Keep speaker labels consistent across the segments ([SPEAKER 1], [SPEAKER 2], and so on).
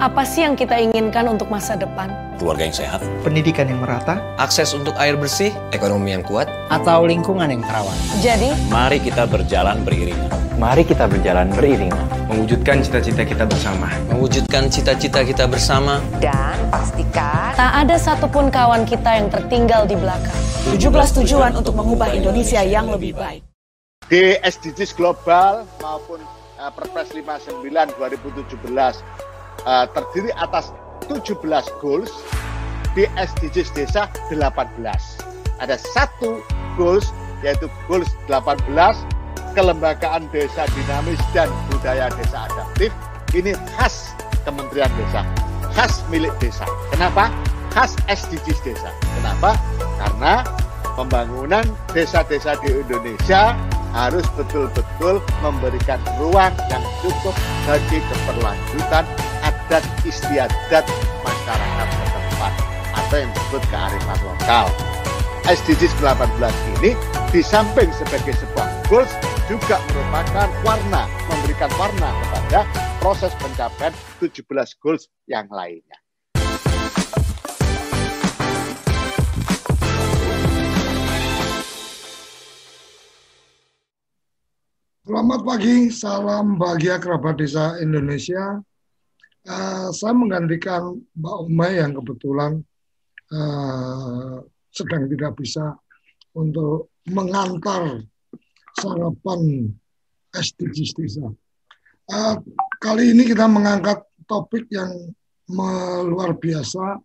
[SPEAKER 1] Apa sih yang kita inginkan untuk masa depan?
[SPEAKER 2] Keluarga yang sehat,
[SPEAKER 3] pendidikan yang merata,
[SPEAKER 4] akses untuk air bersih, ekonomi yang kuat,
[SPEAKER 5] atau lingkungan yang terawat.
[SPEAKER 1] Jadi,
[SPEAKER 2] mari kita berjalan beriringan.
[SPEAKER 6] Mari kita berjalan beriringan.
[SPEAKER 7] Mewujudkan cita-cita kita bersama.
[SPEAKER 4] Mewujudkan cita-cita kita bersama.
[SPEAKER 8] Dan pastikan
[SPEAKER 1] tak ada satupun kawan kita yang tertinggal di belakang.
[SPEAKER 9] 17 tujuan untuk mengubah Indonesia yang lebih baik.
[SPEAKER 10] Di SDGs global maupun uh, Perpres 59 2017 uh, terdiri atas 17 goals di SDGs desa 18. Ada satu goals yaitu goals 18 kelembagaan desa dinamis dan budaya desa adaptif. Ini khas Kementerian Desa, khas milik desa. Kenapa? Khas SDGs desa. Kenapa? Karena pembangunan desa-desa di Indonesia harus betul-betul memberikan ruang yang cukup bagi keberlanjutan adat istiadat masyarakat setempat atau yang disebut kearifan lokal. SDGs 18 ini di samping sebagai sebuah goals juga merupakan warna, memberikan warna kepada proses pencapaian 17 goals yang lainnya.
[SPEAKER 11] Selamat pagi, salam bahagia kerabat desa Indonesia. Uh, saya menggantikan Mbak Umay yang kebetulan uh, sedang tidak bisa untuk mengantar sarapan SDGs desa. Uh, kali ini kita mengangkat topik yang luar biasa.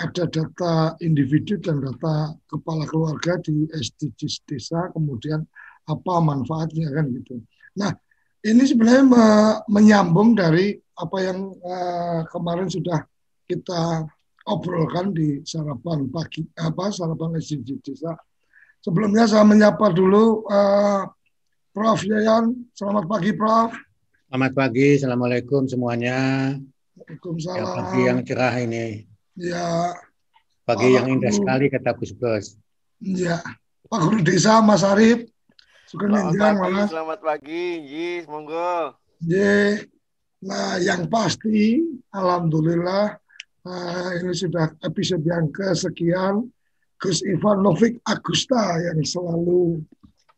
[SPEAKER 11] Ada data individu dan data kepala keluarga di SDGs desa, kemudian apa manfaatnya kan gitu. Nah, ini sebenarnya me menyambung dari apa yang uh, kemarin sudah kita obrolkan di sarapan pagi apa sarapan SDG desa. Sebelumnya saya menyapa dulu uh, Prof Yayan. Selamat pagi Prof.
[SPEAKER 5] Selamat pagi, assalamualaikum semuanya.
[SPEAKER 11] Waalaikumsalam.
[SPEAKER 5] Ya, pagi yang cerah ini.
[SPEAKER 11] Ya.
[SPEAKER 5] Pagi Pak yang indah Guru. sekali kata Gus Bos.
[SPEAKER 11] Ya. Pak Guru Desa Mas Arif.
[SPEAKER 12] Selamat pagi, mas. selamat pagi, Ji, monggo.
[SPEAKER 11] Ye. Nah, yang pasti, alhamdulillah, uh, ini sudah episode yang kesekian. Gus Ivan Novik Agusta yang selalu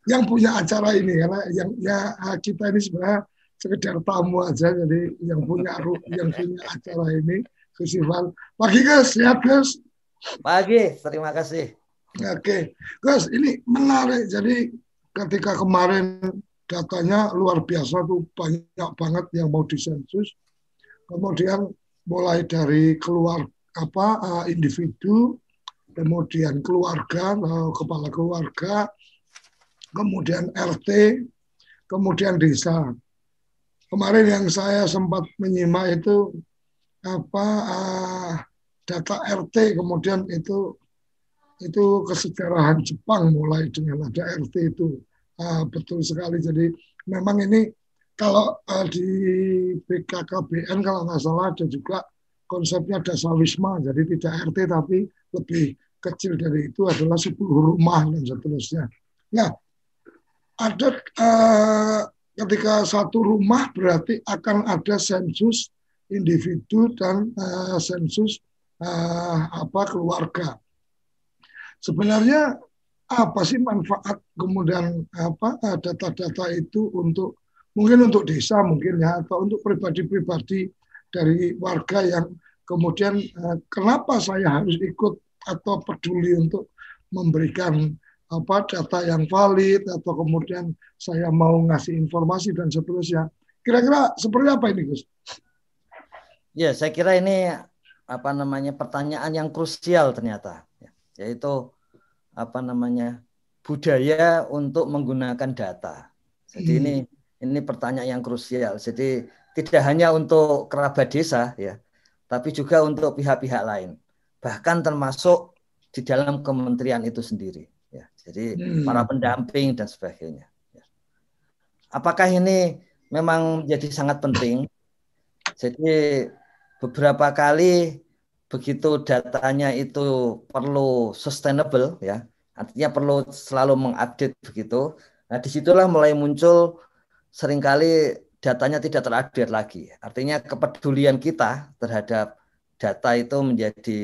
[SPEAKER 11] yang punya acara ini karena yang ya kita ini sebenarnya sekedar tamu aja jadi yang punya yang punya acara ini Gus Ivan pagi Gus sehat Gus
[SPEAKER 13] pagi terima kasih
[SPEAKER 11] oke Gus ini menarik jadi ketika kemarin datanya luar biasa tuh banyak banget yang mau disensus. Kemudian mulai dari keluar apa uh, individu, kemudian keluarga, uh, kepala keluarga, kemudian RT, kemudian desa. Kemarin yang saya sempat menyimak itu apa uh, data RT, kemudian itu itu kesejarahan Jepang mulai dengan ada RT itu uh, betul sekali. Jadi memang ini kalau uh, di BKKBN kalau nggak salah ada juga konsepnya desa wisma, jadi tidak RT tapi lebih kecil dari itu adalah 10 rumah dan seterusnya. Nah, ada uh, ketika satu rumah berarti akan ada sensus individu dan uh, sensus uh, apa keluarga sebenarnya apa sih manfaat kemudian apa data-data itu untuk mungkin untuk desa mungkin ya atau untuk pribadi-pribadi dari warga yang kemudian eh, kenapa saya harus ikut atau peduli untuk memberikan apa data yang valid atau kemudian saya mau ngasih informasi dan seterusnya. Kira-kira seperti apa ini Gus?
[SPEAKER 13] Ya, saya kira ini apa namanya pertanyaan yang krusial ternyata yaitu apa namanya budaya untuk menggunakan data. Jadi hmm. ini ini pertanyaan yang krusial. Jadi tidak hanya untuk kerabat desa ya, tapi juga untuk pihak-pihak lain. Bahkan termasuk di dalam kementerian itu sendiri ya. Jadi hmm. para pendamping dan sebagainya. Ya. Apakah ini memang jadi sangat penting? Jadi beberapa kali begitu datanya itu perlu sustainable ya artinya perlu selalu mengupdate begitu nah di situlah mulai muncul sering kali datanya tidak terupdate lagi. Artinya kepedulian kita terhadap data itu menjadi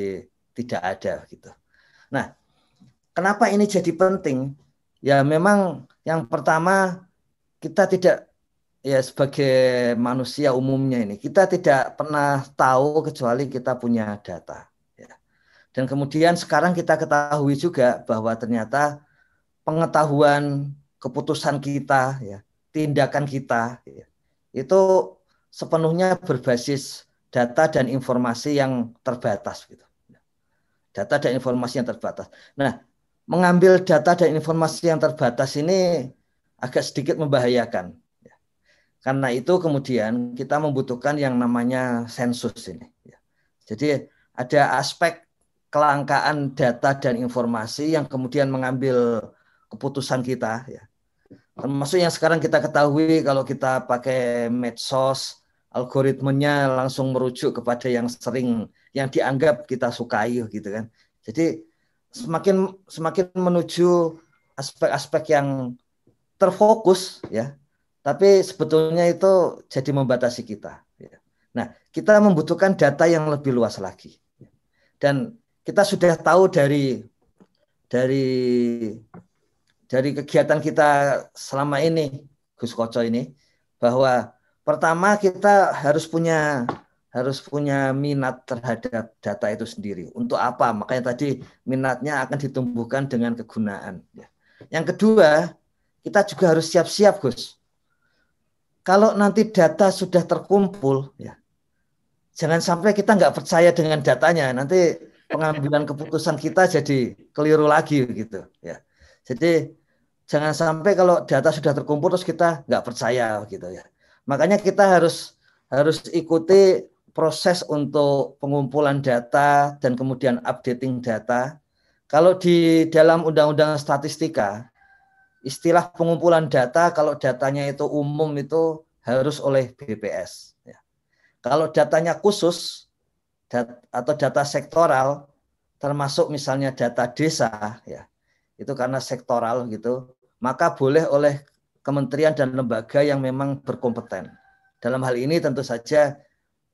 [SPEAKER 13] tidak ada gitu. Nah, kenapa ini jadi penting? Ya memang yang pertama kita tidak ya sebagai manusia umumnya ini kita tidak pernah tahu kecuali kita punya data. Ya. Dan kemudian sekarang kita ketahui juga bahwa ternyata pengetahuan keputusan kita, ya, tindakan kita, ya, itu sepenuhnya berbasis data dan informasi yang terbatas, gitu. Data dan informasi yang terbatas. Nah, mengambil data dan informasi yang terbatas ini agak sedikit membahayakan. Karena itu kemudian kita membutuhkan yang namanya sensus ini. Ya. Jadi ada aspek kelangkaan data dan informasi yang kemudian mengambil keputusan kita ya termasuk yang sekarang kita ketahui kalau kita pakai medsos algoritmenya langsung merujuk kepada yang sering yang dianggap kita sukai gitu kan jadi semakin semakin menuju aspek-aspek yang terfokus ya tapi sebetulnya itu jadi membatasi kita ya. nah kita membutuhkan data yang lebih luas lagi dan kita sudah tahu dari dari dari kegiatan kita selama ini, Gus Koco ini, bahwa pertama kita harus punya harus punya minat terhadap data itu sendiri. Untuk apa? Makanya tadi minatnya akan ditumbuhkan dengan kegunaan. Ya. Yang kedua, kita juga harus siap-siap, Gus. Kalau nanti data sudah terkumpul, ya, jangan sampai kita nggak percaya dengan datanya. Nanti pengambilan keputusan kita jadi keliru lagi, gitu. Ya. Jadi jangan sampai kalau data sudah terkumpul terus kita nggak percaya gitu ya. Makanya kita harus harus ikuti proses untuk pengumpulan data dan kemudian updating data. Kalau di dalam undang-undang statistika, istilah pengumpulan data kalau datanya itu umum itu harus oleh BPS. Ya. Kalau datanya khusus dat, atau data sektoral, termasuk misalnya data desa, ya itu karena sektoral gitu, maka boleh oleh kementerian dan lembaga yang memang berkompeten. Dalam hal ini tentu saja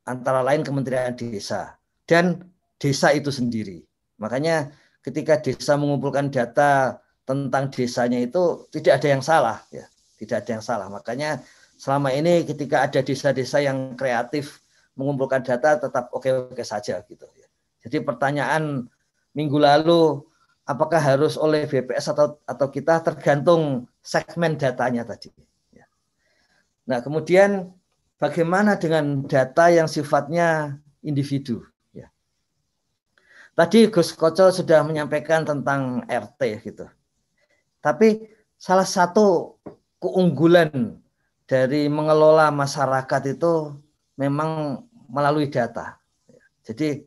[SPEAKER 13] antara lain Kementerian Desa dan desa itu sendiri. Makanya ketika desa mengumpulkan data tentang desanya itu tidak ada yang salah ya, tidak ada yang salah. Makanya selama ini ketika ada desa-desa yang kreatif mengumpulkan data tetap oke-oke saja gitu ya. Jadi pertanyaan minggu lalu apakah harus oleh BPS atau atau kita tergantung segmen datanya tadi. Ya. Nah kemudian bagaimana dengan data yang sifatnya individu? Ya. Tadi Gus Kocel sudah menyampaikan tentang RT gitu. Tapi salah satu keunggulan dari mengelola masyarakat itu memang melalui data. Jadi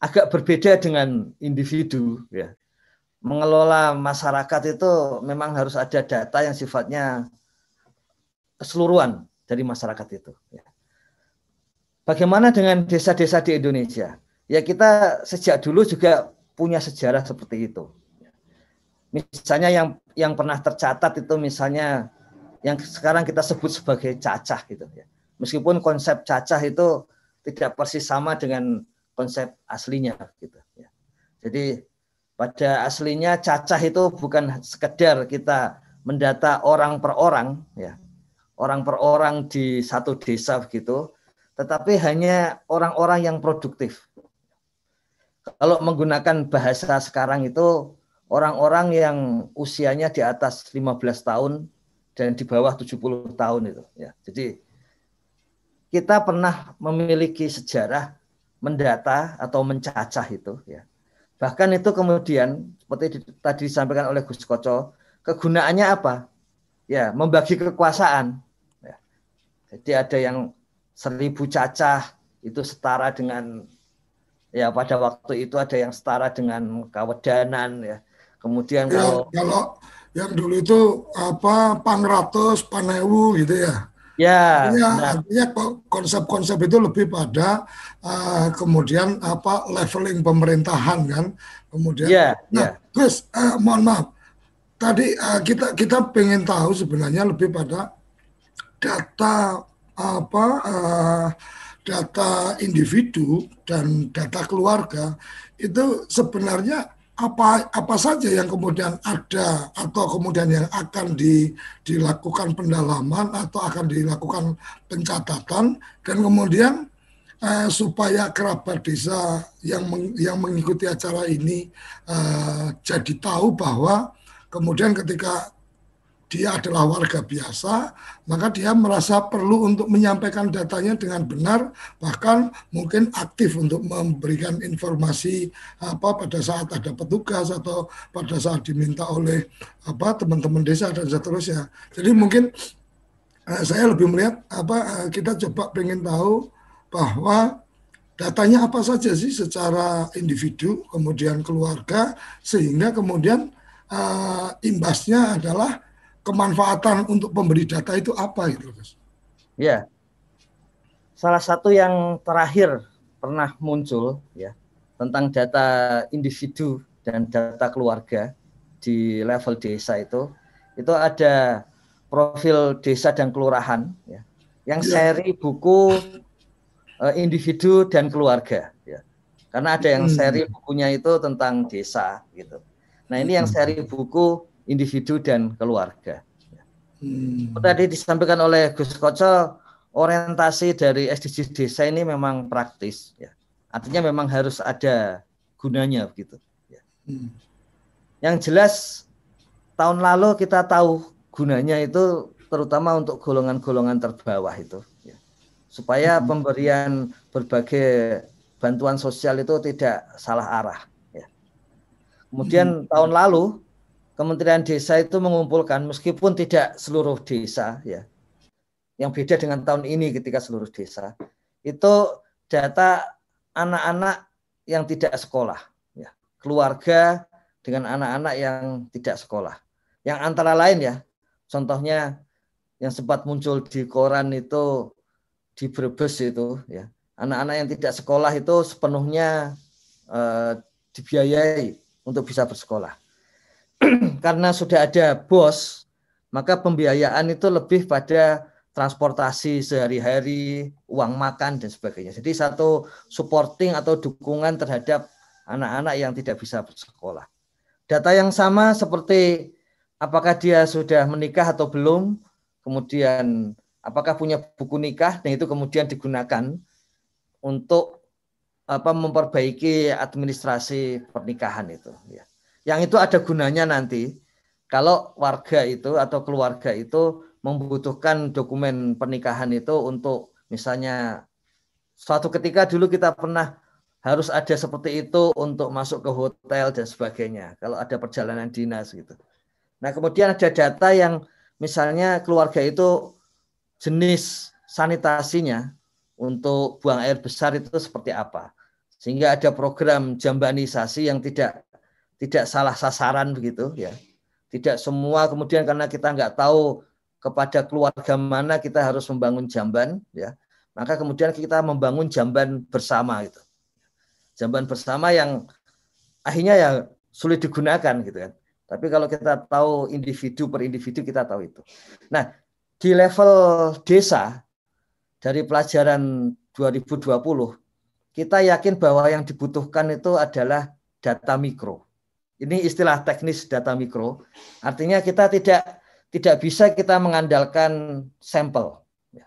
[SPEAKER 13] agak berbeda dengan individu ya mengelola masyarakat itu memang harus ada data yang sifatnya keseluruhan dari masyarakat itu. Ya. Bagaimana dengan desa-desa di Indonesia? Ya kita sejak dulu juga punya sejarah seperti itu. Misalnya yang yang pernah tercatat itu misalnya yang sekarang kita sebut sebagai cacah gitu ya. Meskipun konsep cacah itu tidak persis sama dengan konsep aslinya gitu ya. Jadi pada aslinya cacah itu bukan sekedar kita mendata orang per orang, ya, orang per orang di satu desa begitu, tetapi hanya orang-orang yang produktif. Kalau menggunakan bahasa sekarang itu orang-orang yang usianya di atas 15 tahun dan di bawah 70 tahun itu. Ya. Jadi kita pernah memiliki sejarah mendata atau mencacah itu. Ya Bahkan itu kemudian seperti tadi disampaikan oleh Gus Koco, kegunaannya apa? Ya, membagi kekuasaan. Ya. Jadi ada yang seribu cacah itu setara dengan ya pada waktu itu ada yang setara dengan kawedanan ya. Kemudian
[SPEAKER 11] ya, kalau kalau yang dulu itu apa pangratus, panewu gitu ya.
[SPEAKER 13] Ya,
[SPEAKER 11] artinya, nah. artinya konsep-konsep itu lebih pada uh, kemudian apa leveling pemerintahan kan, kemudian.
[SPEAKER 13] Ya,
[SPEAKER 11] nah,
[SPEAKER 13] ya.
[SPEAKER 11] Uh, mohon maaf, tadi uh, kita kita pengen tahu sebenarnya lebih pada data apa uh, data individu dan data keluarga itu sebenarnya apa apa saja yang kemudian ada atau kemudian yang akan di, dilakukan pendalaman atau akan dilakukan pencatatan dan kemudian eh, supaya kerabat desa yang meng, yang mengikuti acara ini eh, jadi tahu bahwa kemudian ketika dia adalah warga biasa, maka dia merasa perlu untuk menyampaikan datanya dengan benar, bahkan mungkin aktif untuk memberikan informasi apa pada saat ada petugas atau pada saat diminta oleh apa teman-teman desa dan seterusnya. Jadi mungkin eh, saya lebih melihat apa eh, kita coba pengen tahu bahwa datanya apa saja sih secara individu, kemudian keluarga, sehingga kemudian uh, imbasnya adalah kemanfaatan untuk pemberi data itu apa gitu, Mas?
[SPEAKER 13] Ya. Salah satu yang terakhir pernah muncul ya tentang data individu dan data keluarga di level desa itu itu ada profil desa dan kelurahan ya yang ya. seri buku uh, individu dan keluarga ya karena ada yang hmm. seri bukunya itu tentang desa gitu nah ini yang hmm. seri buku individu dan keluarga. Hmm. Tadi disampaikan oleh Gus Koco, orientasi dari SDGs desa ini memang praktis, ya. Artinya memang harus ada gunanya begitu. Ya. Hmm. Yang jelas tahun lalu kita tahu gunanya itu terutama untuk golongan-golongan terbawah itu, ya. supaya hmm. pemberian berbagai bantuan sosial itu tidak salah arah. Ya. Kemudian hmm. tahun lalu Kementerian Desa itu mengumpulkan meskipun tidak seluruh desa ya. Yang beda dengan tahun ini ketika seluruh desa itu data anak-anak yang tidak sekolah ya. Keluarga dengan anak-anak yang tidak sekolah. Yang antara lain ya, contohnya yang sempat muncul di koran itu di Brebes itu ya. Anak-anak yang tidak sekolah itu sepenuhnya eh, dibiayai untuk bisa bersekolah karena sudah ada bos, maka pembiayaan itu lebih pada transportasi sehari-hari, uang makan dan sebagainya. Jadi satu supporting atau dukungan terhadap anak-anak yang tidak bisa bersekolah. Data yang sama seperti apakah dia sudah menikah atau belum, kemudian apakah punya buku nikah dan itu kemudian digunakan untuk apa memperbaiki administrasi pernikahan itu ya yang itu ada gunanya nanti kalau warga itu atau keluarga itu membutuhkan dokumen pernikahan itu untuk misalnya suatu ketika dulu kita pernah harus ada seperti itu untuk masuk ke hotel dan sebagainya kalau ada perjalanan dinas gitu. Nah, kemudian ada data yang misalnya keluarga itu jenis sanitasinya untuk buang air besar itu seperti apa. Sehingga ada program jambanisasi yang tidak tidak salah sasaran begitu ya. Tidak semua kemudian karena kita nggak tahu kepada keluarga mana kita harus membangun jamban ya. Maka kemudian kita membangun jamban bersama gitu. Jamban bersama yang akhirnya ya sulit digunakan gitu kan. Tapi kalau kita tahu individu per individu kita tahu itu. Nah, di level desa dari pelajaran 2020 kita yakin bahwa yang dibutuhkan itu adalah data mikro. Ini istilah teknis data mikro. Artinya kita tidak tidak bisa kita mengandalkan sampel. Ya.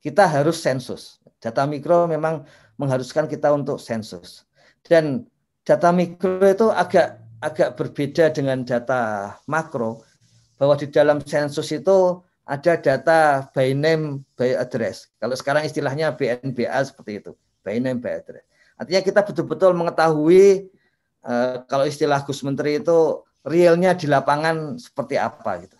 [SPEAKER 13] Kita harus sensus. Data mikro memang mengharuskan kita untuk sensus. Dan data mikro itu agak agak berbeda dengan data makro bahwa di dalam sensus itu ada data by name by address. Kalau sekarang istilahnya BNBA seperti itu, by name by address. Artinya kita betul-betul mengetahui Eh, kalau istilah Gus Menteri itu realnya di lapangan seperti apa gitu.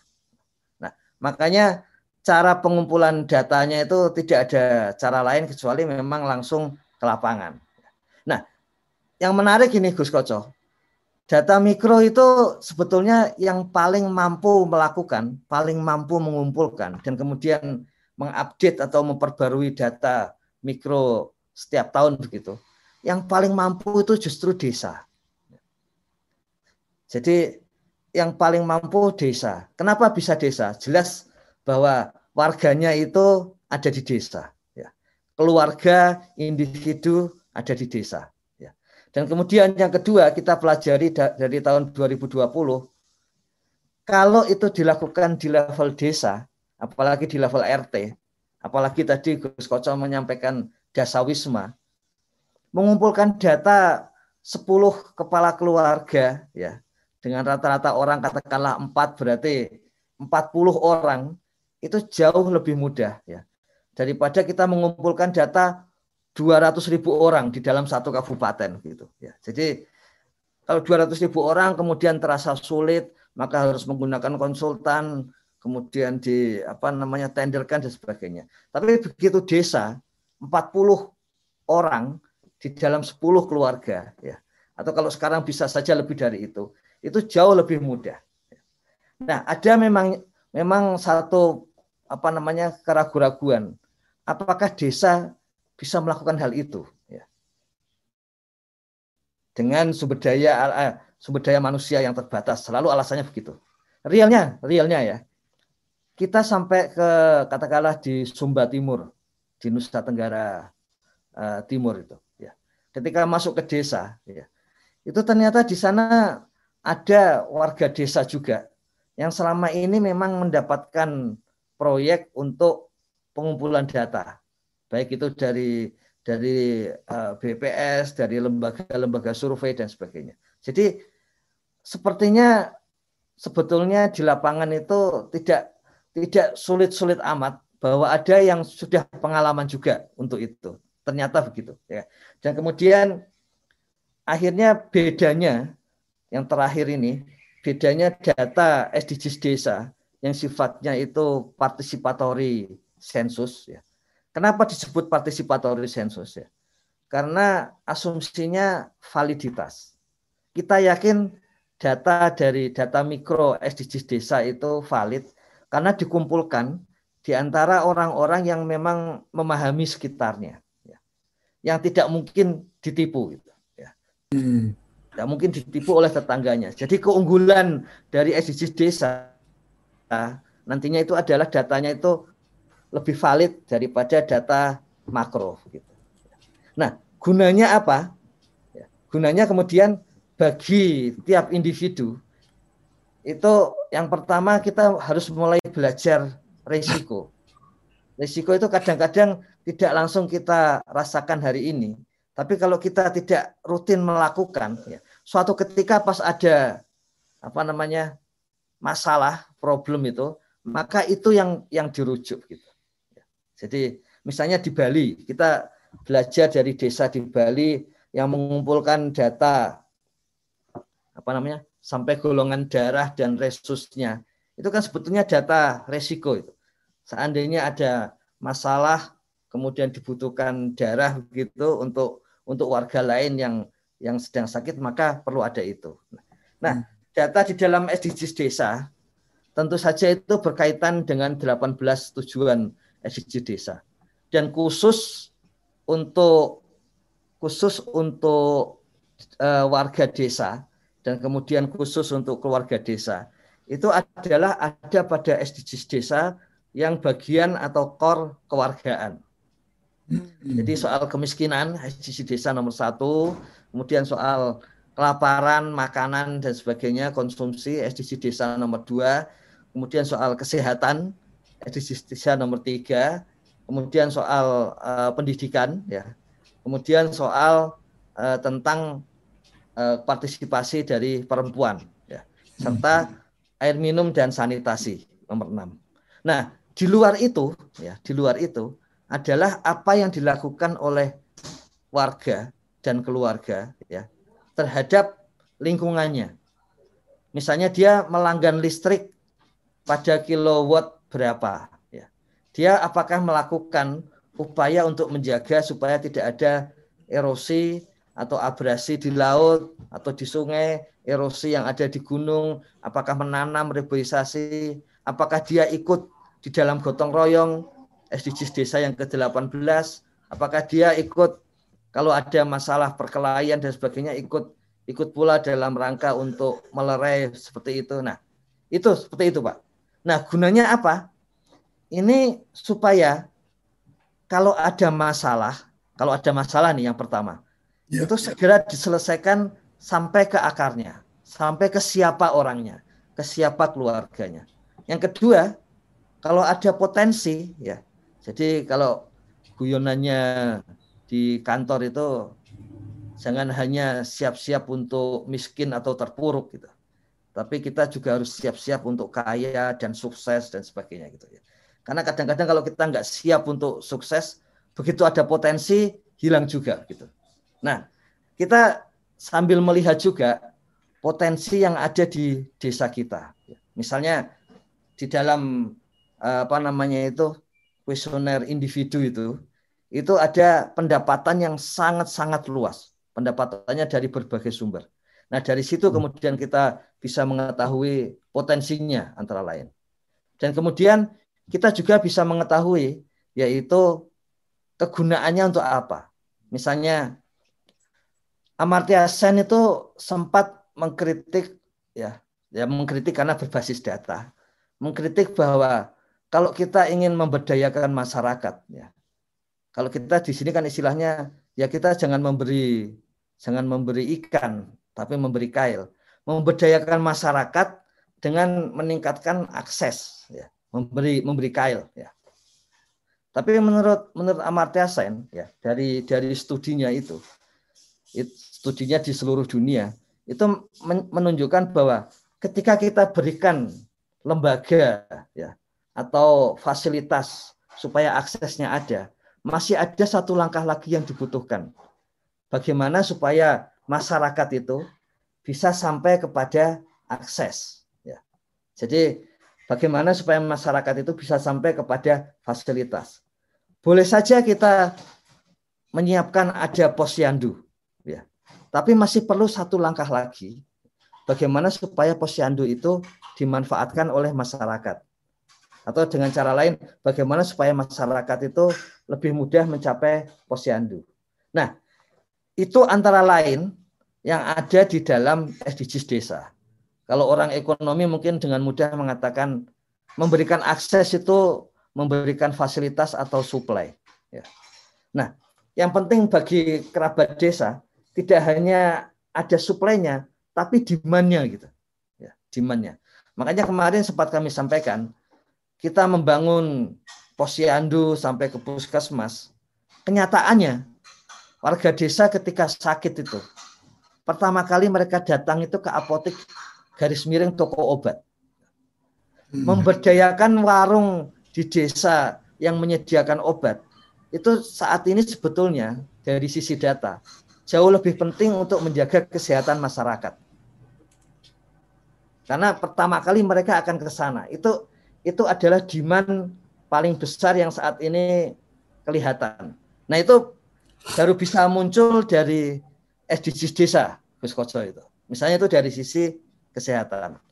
[SPEAKER 13] Nah, makanya cara pengumpulan datanya itu tidak ada cara lain kecuali memang langsung ke lapangan. Nah, yang menarik ini Gus Koco, data mikro itu sebetulnya yang paling mampu melakukan, paling mampu mengumpulkan dan kemudian mengupdate atau memperbarui data mikro setiap tahun begitu. Yang paling mampu itu justru desa. Jadi yang paling mampu desa. Kenapa bisa desa? Jelas bahwa warganya itu ada di desa. Ya. Keluarga, individu ada di desa. Ya. Dan kemudian yang kedua kita pelajari dari tahun 2020, kalau itu dilakukan di level desa, apalagi di level RT, apalagi tadi Gus Koco menyampaikan dasa wisma, mengumpulkan data 10 kepala keluarga ya dengan rata-rata orang katakanlah 4 berarti 40 orang itu jauh lebih mudah ya daripada kita mengumpulkan data 200 ribu orang di dalam satu kabupaten gitu ya. Jadi kalau 200 ribu orang kemudian terasa sulit maka harus menggunakan konsultan kemudian di apa namanya tenderkan dan sebagainya. Tapi begitu desa 40 orang di dalam 10 keluarga ya. Atau kalau sekarang bisa saja lebih dari itu, itu jauh lebih mudah. Nah, ada memang memang satu apa namanya keraguan-raguan apakah desa bisa melakukan hal itu? Ya. dengan sumber daya eh, sumber daya manusia yang terbatas. Selalu alasannya begitu. Realnya realnya ya. Kita sampai ke katakanlah di Sumba Timur di Nusa Tenggara uh, Timur itu ya. Ketika masuk ke desa ya. Itu ternyata di sana ada warga desa juga yang selama ini memang mendapatkan proyek untuk pengumpulan data, baik itu dari dari eh, BPS, dari lembaga-lembaga survei dan sebagainya. Jadi sepertinya sebetulnya di lapangan itu tidak tidak sulit-sulit amat bahwa ada yang sudah pengalaman juga untuk itu. Ternyata begitu ya. Dan kemudian akhirnya bedanya yang terakhir ini bedanya data SDGs desa yang sifatnya itu partisipatory sensus ya. Kenapa disebut participatory sensus ya? Karena asumsinya validitas. Kita yakin data dari data mikro SDGs desa itu valid karena dikumpulkan di antara orang-orang yang memang memahami sekitarnya, ya. yang tidak mungkin ditipu, gitu, ya. Hmm. Tidak mungkin ditipu oleh tetangganya. Jadi keunggulan dari SDGs desa nantinya itu adalah datanya itu lebih valid daripada data makro gitu. Nah, gunanya apa? Ya, gunanya kemudian bagi tiap individu itu yang pertama kita harus mulai belajar risiko. Risiko itu kadang-kadang tidak langsung kita rasakan hari ini, tapi kalau kita tidak rutin melakukan, ya, suatu ketika pas ada apa namanya masalah, problem itu, maka itu yang yang dirujuk gitu. Jadi misalnya di Bali, kita belajar dari desa di Bali yang mengumpulkan data apa namanya sampai golongan darah dan resusnya. Itu kan sebetulnya data resiko itu. Seandainya ada masalah kemudian dibutuhkan darah begitu untuk untuk warga lain yang yang sedang sakit maka perlu ada itu. Nah, data di dalam SDGs desa tentu saja itu berkaitan dengan 18 tujuan SDG desa. Dan khusus untuk khusus untuk uh, warga desa dan kemudian khusus untuk keluarga desa itu adalah ada pada SDGs desa yang bagian atau core kewargaan. Jadi soal kemiskinan SDGs desa nomor satu, kemudian soal kelaparan, makanan dan sebagainya, konsumsi SDGs desa nomor dua, kemudian soal kesehatan SDGs desa nomor tiga, kemudian soal uh, pendidikan, ya, kemudian soal uh, tentang uh, partisipasi dari perempuan, ya, serta air minum dan sanitasi nomor enam. Nah, di luar itu, ya, di luar itu adalah apa yang dilakukan oleh warga dan keluarga, ya, terhadap lingkungannya. Misalnya dia melanggan listrik pada kilowatt berapa ya. Dia apakah melakukan upaya untuk menjaga supaya tidak ada erosi atau abrasi di laut atau di sungai, erosi yang ada di gunung, apakah menanam reboisasi, apakah dia ikut di dalam gotong royong SDGs desa yang ke-18, apakah dia ikut kalau ada masalah perkelahian dan sebagainya ikut ikut pula dalam rangka untuk melerai seperti itu. Nah, itu seperti itu, Pak. Nah, gunanya apa? Ini supaya kalau ada masalah, kalau ada masalah nih yang pertama, ya. itu segera diselesaikan sampai ke akarnya, sampai ke siapa orangnya, ke siapa keluarganya. Yang kedua, kalau ada potensi ya. Jadi kalau guyonannya di kantor itu jangan hanya siap-siap untuk miskin atau terpuruk gitu. Tapi kita juga harus siap-siap untuk kaya dan sukses dan sebagainya gitu ya. Karena kadang-kadang kalau kita nggak siap untuk sukses, begitu ada potensi hilang juga gitu. Nah, kita sambil melihat juga potensi yang ada di desa kita. Misalnya di dalam eh, apa namanya itu kuesioner individu itu itu ada pendapatan yang sangat-sangat luas. Pendapatannya dari berbagai sumber. Nah, dari situ hmm. kemudian kita bisa mengetahui potensinya antara lain. Dan kemudian kita juga bisa mengetahui yaitu kegunaannya untuk apa. Misalnya Amartya Sen itu sempat mengkritik ya, ya mengkritik karena berbasis data, mengkritik bahwa kalau kita ingin memberdayakan masyarakat ya, kalau kita di sini kan istilahnya ya kita jangan memberi jangan memberi ikan tapi memberi kail. Memberdayakan masyarakat dengan meningkatkan akses ya, memberi memberi kail ya. Tapi menurut menurut Amartya Sen ya dari dari studinya itu, itu studinya di seluruh dunia itu menunjukkan bahwa ketika kita berikan lembaga ya atau fasilitas supaya aksesnya ada, masih ada satu langkah lagi yang dibutuhkan. Bagaimana supaya masyarakat itu bisa sampai kepada akses. Ya. Jadi bagaimana supaya masyarakat itu bisa sampai kepada fasilitas. Boleh saja kita menyiapkan ada posyandu, ya. Tapi masih perlu satu langkah lagi. Bagaimana supaya posyandu itu dimanfaatkan oleh masyarakat? Atau dengan cara lain, bagaimana supaya masyarakat itu lebih mudah mencapai posyandu. Nah, itu antara lain yang ada di dalam SDGs desa. Kalau orang ekonomi mungkin dengan mudah mengatakan memberikan akses itu memberikan fasilitas atau supply. Ya. Nah, yang penting bagi kerabat desa tidak hanya ada suplainya, tapi demandnya gitu. Ya, demandnya. Makanya kemarin sempat kami sampaikan kita membangun posyandu sampai ke puskesmas, kenyataannya warga desa ketika sakit itu pertama kali mereka datang itu ke apotek garis miring toko obat. Hmm. Memberdayakan warung di desa yang menyediakan obat itu saat ini sebetulnya dari sisi data jauh lebih penting untuk menjaga kesehatan masyarakat. Karena pertama kali mereka akan ke sana. Itu itu adalah demand paling besar yang saat ini kelihatan. Nah itu baru bisa muncul dari SDGs desa, Gus Koco itu. Misalnya itu dari sisi kesehatan.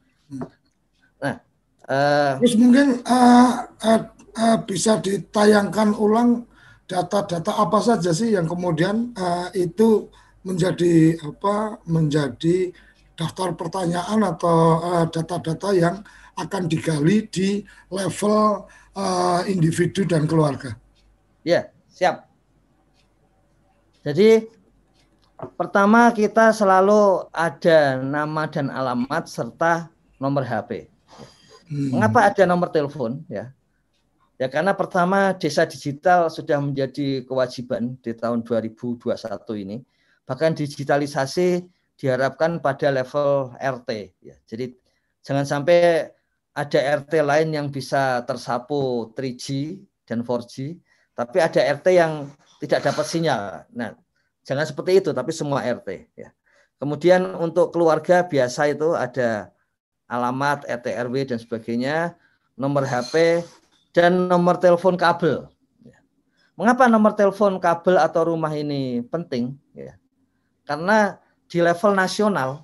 [SPEAKER 11] Nah, uh, terus mungkin uh, uh, uh, bisa ditayangkan ulang data-data apa saja sih yang kemudian uh, itu menjadi apa menjadi daftar pertanyaan atau data-data uh, yang akan digali di level uh, individu dan keluarga.
[SPEAKER 13] Ya, siap. Jadi pertama kita selalu ada nama dan alamat serta nomor HP. Hmm. Mengapa ada nomor telepon ya? Ya karena pertama desa digital sudah menjadi kewajiban di tahun 2021 ini. Bahkan digitalisasi diharapkan pada level RT ya. Jadi jangan sampai ada RT lain yang bisa tersapu 3G dan 4G, tapi ada RT yang tidak dapat sinyal. Nah, jangan seperti itu, tapi semua RT. Ya. Kemudian untuk keluarga biasa itu ada alamat RT RW dan sebagainya, nomor HP dan nomor telepon kabel. Ya. Mengapa nomor telepon kabel atau rumah ini penting? Ya. Karena di level nasional,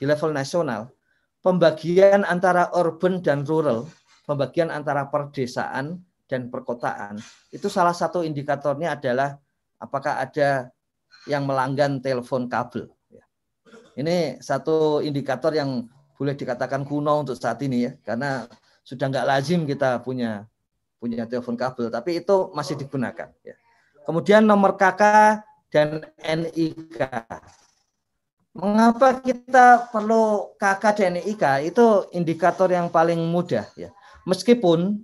[SPEAKER 13] di level nasional pembagian antara urban dan rural, pembagian antara perdesaan dan perkotaan, itu salah satu indikatornya adalah apakah ada yang melanggan telepon kabel. Ya. Ini satu indikator yang boleh dikatakan kuno untuk saat ini ya, karena sudah nggak lazim kita punya punya telepon kabel, tapi itu masih digunakan. Ya. Kemudian nomor KK dan NIK. Mengapa kita perlu KK dan NIK? Itu indikator yang paling mudah ya. Meskipun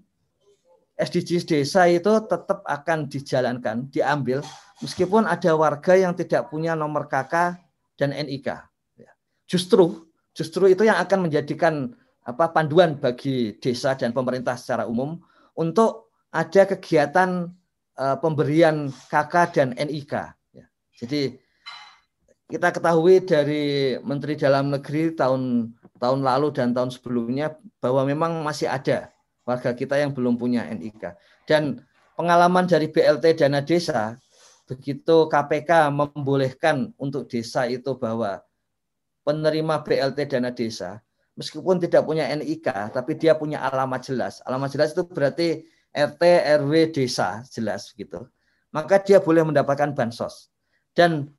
[SPEAKER 13] SDGs desa itu tetap akan dijalankan, diambil, meskipun ada warga yang tidak punya nomor KK dan NIK. Ya. Justru, justru itu yang akan menjadikan apa panduan bagi desa dan pemerintah secara umum untuk ada kegiatan uh, pemberian KK dan NIK. Ya. Jadi kita ketahui dari Menteri Dalam Negeri tahun tahun lalu dan tahun sebelumnya bahwa memang masih ada warga kita yang belum punya NIK. Dan pengalaman dari BLT Dana Desa, begitu KPK membolehkan untuk desa itu bahwa penerima BLT Dana Desa, meskipun tidak punya NIK, tapi dia punya alamat jelas. Alamat jelas itu berarti RT, RW, desa, jelas gitu. Maka dia boleh mendapatkan bansos. Dan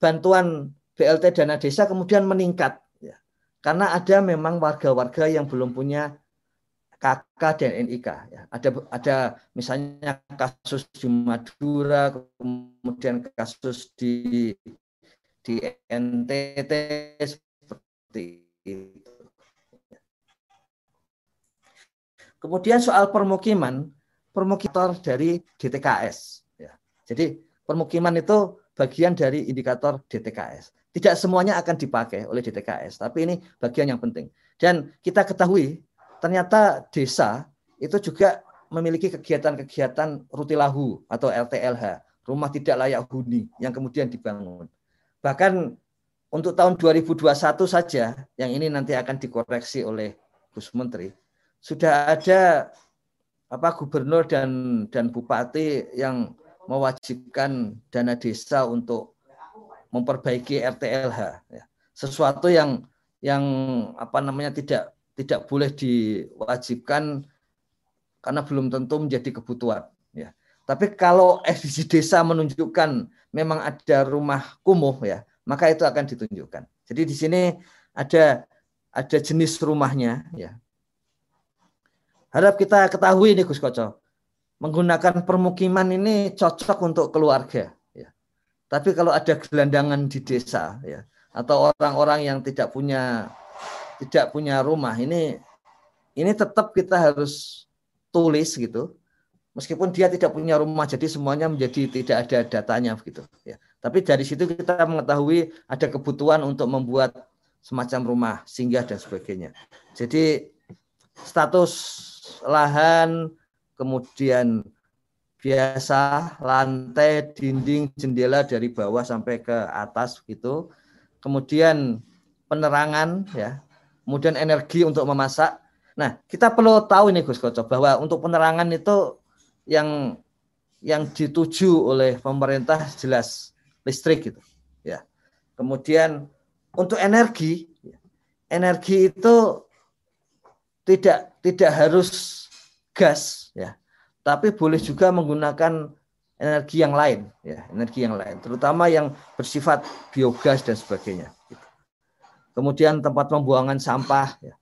[SPEAKER 13] bantuan BLT dana desa kemudian meningkat ya. Karena ada memang warga-warga yang belum punya KK dan NIK ya. Ada ada misalnya kasus di Madura, kemudian kasus di di NTT seperti itu. Kemudian soal permukiman, permukiman dari DTKS. Ya. Jadi permukiman itu bagian dari indikator DTKS. Tidak semuanya akan dipakai oleh DTKS, tapi ini bagian yang penting. Dan kita ketahui ternyata desa itu juga memiliki kegiatan-kegiatan rutilahu atau RTLH, rumah tidak layak huni yang kemudian dibangun. Bahkan untuk tahun 2021 saja, yang ini nanti akan dikoreksi oleh Gus Menteri, sudah ada apa gubernur dan dan bupati yang mewajibkan dana desa untuk memperbaiki RTLH ya. sesuatu yang yang apa namanya tidak tidak boleh diwajibkan karena belum tentu menjadi kebutuhan ya. Tapi kalau SDG desa menunjukkan memang ada rumah kumuh ya maka itu akan ditunjukkan. Jadi di sini ada ada jenis rumahnya ya. Harap kita ketahui ini Gus Koco menggunakan permukiman ini cocok untuk keluarga. Ya. Tapi kalau ada gelandangan di desa, ya, atau orang-orang yang tidak punya tidak punya rumah, ini ini tetap kita harus tulis gitu. Meskipun dia tidak punya rumah, jadi semuanya menjadi tidak ada datanya begitu. Ya. Tapi dari situ kita mengetahui ada kebutuhan untuk membuat semacam rumah singgah dan sebagainya. Jadi status lahan kemudian biasa lantai, dinding, jendela dari bawah sampai ke atas gitu. Kemudian penerangan ya. Kemudian energi untuk memasak. Nah, kita perlu tahu ini Gus Koco bahwa untuk penerangan itu yang yang dituju oleh pemerintah jelas listrik gitu. Ya. Kemudian untuk energi energi itu tidak tidak harus gas ya. Tapi boleh juga menggunakan energi yang lain ya energi yang lain terutama yang bersifat biogas dan sebagainya. Kemudian tempat pembuangan sampah ya.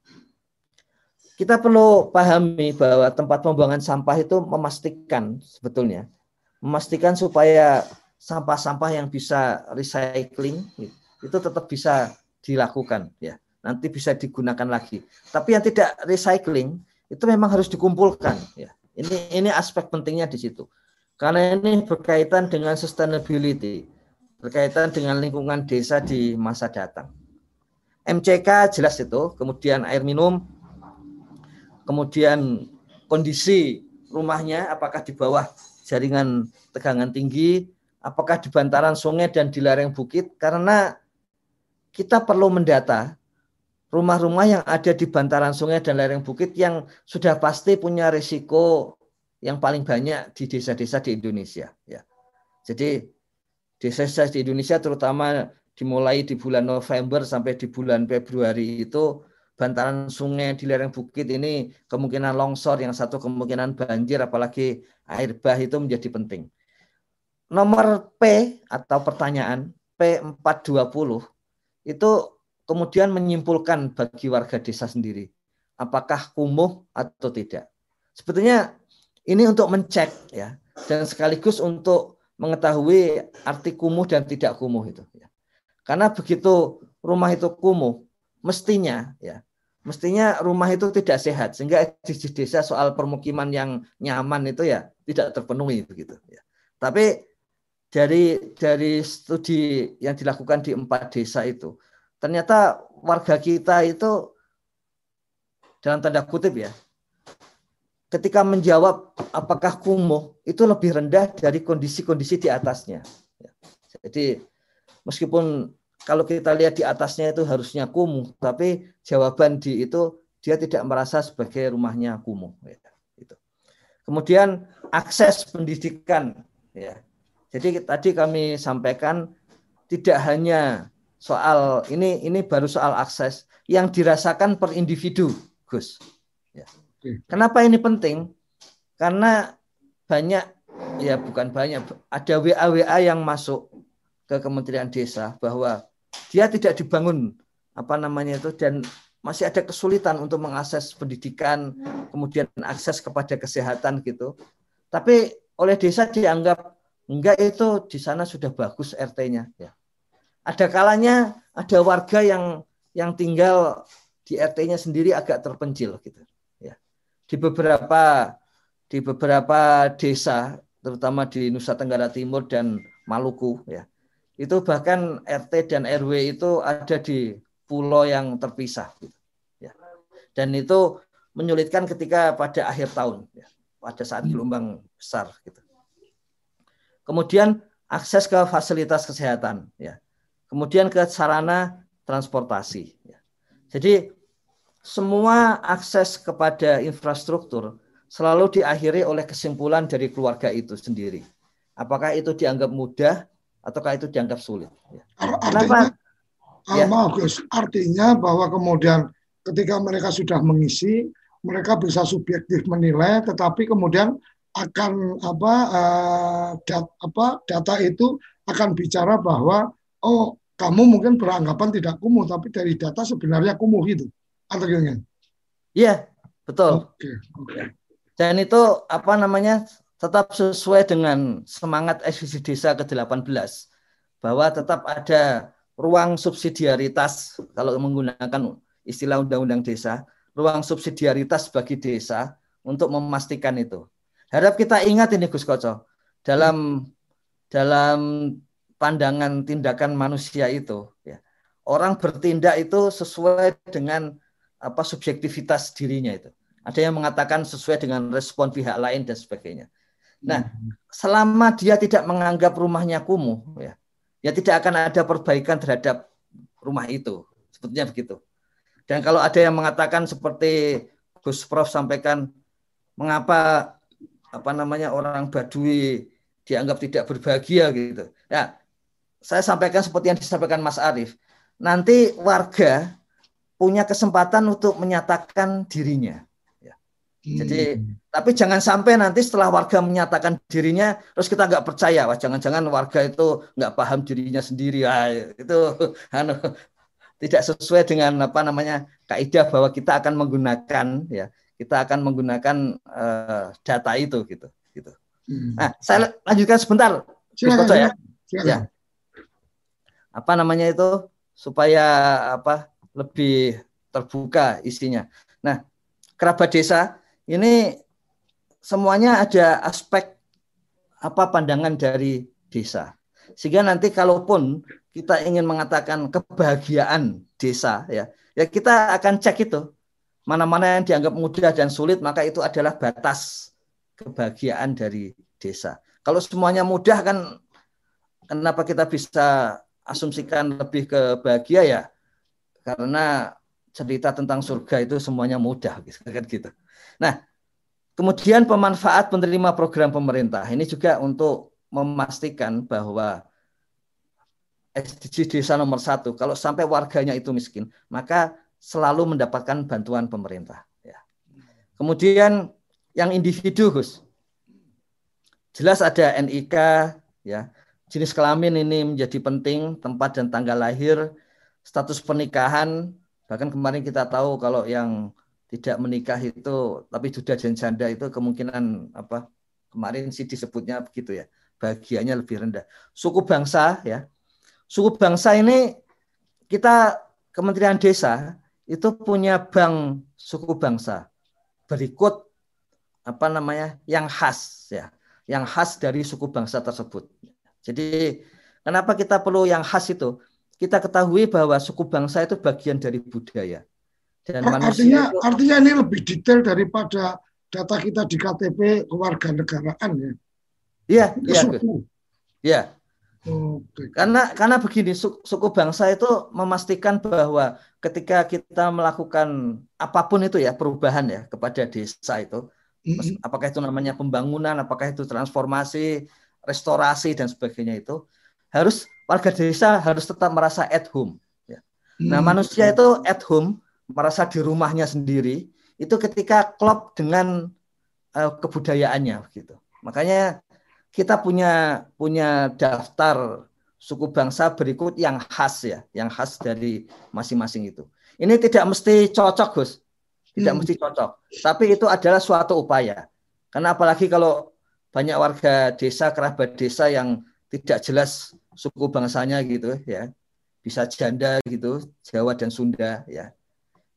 [SPEAKER 13] kita perlu pahami bahwa tempat pembuangan sampah itu memastikan sebetulnya memastikan supaya sampah-sampah yang bisa recycling itu tetap bisa dilakukan ya. Nanti bisa digunakan lagi. Tapi yang tidak recycling itu memang harus dikumpulkan ya. Ini ini aspek pentingnya di situ. Karena ini berkaitan dengan sustainability, berkaitan dengan lingkungan desa di masa datang. MCK jelas itu, kemudian air minum, kemudian kondisi rumahnya apakah di bawah jaringan tegangan tinggi, apakah di bantaran sungai dan di lereng bukit karena kita perlu mendata rumah-rumah yang ada di bantaran sungai dan lereng bukit yang sudah pasti punya risiko yang paling banyak di desa-desa di Indonesia ya. Jadi desa-desa di Indonesia terutama dimulai di bulan November sampai di bulan Februari itu bantaran sungai di lereng bukit ini kemungkinan longsor yang satu kemungkinan banjir apalagi air bah itu menjadi penting. Nomor P atau pertanyaan P420 itu kemudian menyimpulkan bagi warga desa sendiri apakah kumuh atau tidak. Sebetulnya Ini untuk mencek ya dan sekaligus untuk mengetahui arti kumuh dan tidak kumuh itu ya. Karena begitu rumah itu kumuh, mestinya ya mestinya rumah itu tidak sehat sehingga di desa soal permukiman yang nyaman itu ya tidak terpenuhi begitu ya. Tapi dari dari studi yang dilakukan di empat desa itu ternyata warga kita itu dalam tanda kutip ya ketika menjawab apakah kumuh itu lebih rendah dari kondisi-kondisi di atasnya. Ya. Jadi meskipun kalau kita lihat di atasnya itu harusnya kumuh, tapi jawaban di itu dia tidak merasa sebagai rumahnya kumuh. Ya. Itu. Kemudian akses pendidikan. Ya. Jadi tadi kami sampaikan tidak hanya soal ini ini baru soal akses yang dirasakan per individu, Gus. Kenapa ini penting? Karena banyak ya bukan banyak ada WA WA yang masuk ke Kementerian Desa bahwa dia tidak dibangun apa namanya itu dan masih ada kesulitan untuk mengakses pendidikan, kemudian akses kepada kesehatan gitu. Tapi oleh desa dianggap enggak itu di sana sudah bagus RT-nya ya. Ada kalanya ada warga yang yang tinggal di RT-nya sendiri agak terpencil gitu di beberapa di beberapa desa terutama di Nusa Tenggara Timur dan Maluku ya itu bahkan RT dan RW itu ada di pulau yang terpisah gitu, ya. Dan itu menyulitkan ketika pada akhir tahun ya pada saat hmm. gelombang besar gitu. Kemudian akses ke fasilitas kesehatan ya kemudian ke sarana transportasi jadi semua akses kepada infrastruktur selalu diakhiri oleh kesimpulan dari keluarga itu sendiri. Apakah itu dianggap mudah ataukah itu dianggap sulit? Ya.
[SPEAKER 11] Artinya, ya. Gus, artinya bahwa kemudian ketika mereka sudah mengisi, mereka bisa subjektif menilai, tetapi kemudian akan apa, uh, dat, apa data itu akan bicara bahwa oh kamu mungkin beranggapan tidak kumuh, tapi dari data sebenarnya kumuh itu atau gimana?
[SPEAKER 13] Iya, betul. Oke, oke. Dan itu apa namanya tetap sesuai dengan semangat SVC Desa ke-18 bahwa tetap ada ruang subsidiaritas kalau menggunakan istilah undang-undang desa, ruang subsidiaritas bagi desa untuk memastikan itu. Harap kita ingat ini Gus Koco dalam dalam pandangan tindakan manusia itu ya. Orang bertindak itu sesuai dengan apa subjektivitas dirinya itu. Ada yang mengatakan sesuai dengan respon pihak lain dan sebagainya. Nah, selama dia tidak menganggap rumahnya kumuh, ya, ya tidak akan ada perbaikan terhadap rumah itu. Sebetulnya begitu. Dan kalau ada yang mengatakan seperti Gus Prof sampaikan, mengapa apa namanya orang Badui dianggap tidak berbahagia gitu. Ya, saya sampaikan seperti yang disampaikan Mas Arief. Nanti warga punya kesempatan untuk menyatakan dirinya. Ya. Jadi, hmm. tapi jangan sampai nanti setelah warga menyatakan dirinya, terus kita nggak percaya, wah jangan-jangan warga itu nggak paham dirinya sendiri, ah, itu anu, tidak sesuai dengan apa namanya kaidah bahwa kita akan menggunakan ya, kita akan menggunakan uh, data itu gitu, gitu. Hmm. Nah, saya lanjutkan sebentar, silakan, ya. Silakan. ya. Apa namanya itu supaya apa lebih terbuka isinya. Nah, kerabat desa ini semuanya ada aspek apa pandangan dari desa. Sehingga nanti kalaupun kita ingin mengatakan kebahagiaan desa ya, ya kita akan cek itu. Mana-mana yang dianggap mudah dan sulit maka itu adalah batas kebahagiaan dari desa. Kalau semuanya mudah kan kenapa kita bisa asumsikan lebih ke bahagia ya karena cerita tentang surga itu semuanya mudah gitu kan gitu. Nah, kemudian pemanfaat penerima program pemerintah ini juga untuk memastikan bahwa SDG desa nomor satu kalau sampai warganya itu miskin maka selalu mendapatkan bantuan pemerintah. Ya. Kemudian yang individu Gus, jelas ada NIK ya jenis kelamin ini menjadi penting tempat dan tanggal lahir status pernikahan. Bahkan kemarin kita tahu kalau yang tidak menikah itu tapi sudah janda itu kemungkinan apa kemarin sih disebutnya begitu ya bahagianya lebih rendah. Suku bangsa ya. Suku bangsa ini kita Kementerian Desa itu punya bank suku bangsa berikut apa namanya yang khas ya yang khas dari suku bangsa tersebut jadi kenapa kita perlu yang khas itu kita ketahui bahwa suku bangsa itu bagian dari budaya
[SPEAKER 11] dan artinya itu, artinya ini lebih detail daripada data kita di KTP kewarganegaraan ya.
[SPEAKER 13] Iya, iya. Iya. Karena karena begini suku bangsa itu memastikan bahwa ketika kita melakukan apa pun itu ya perubahan ya kepada desa itu apakah itu namanya pembangunan, apakah itu transformasi, restorasi dan sebagainya itu harus warga desa harus tetap merasa at home ya. Nah, mm-hmm. manusia itu at home merasa di rumahnya sendiri itu ketika klop dengan uh, kebudayaannya gitu. Makanya kita punya punya daftar suku bangsa berikut yang khas ya, yang khas dari masing-masing itu. Ini tidak mesti cocok, Gus. Tidak hmm. mesti cocok. Tapi itu adalah suatu upaya. Karena apalagi kalau banyak warga desa, kerabat desa yang tidak jelas suku bangsanya gitu ya. Bisa janda gitu, Jawa dan Sunda ya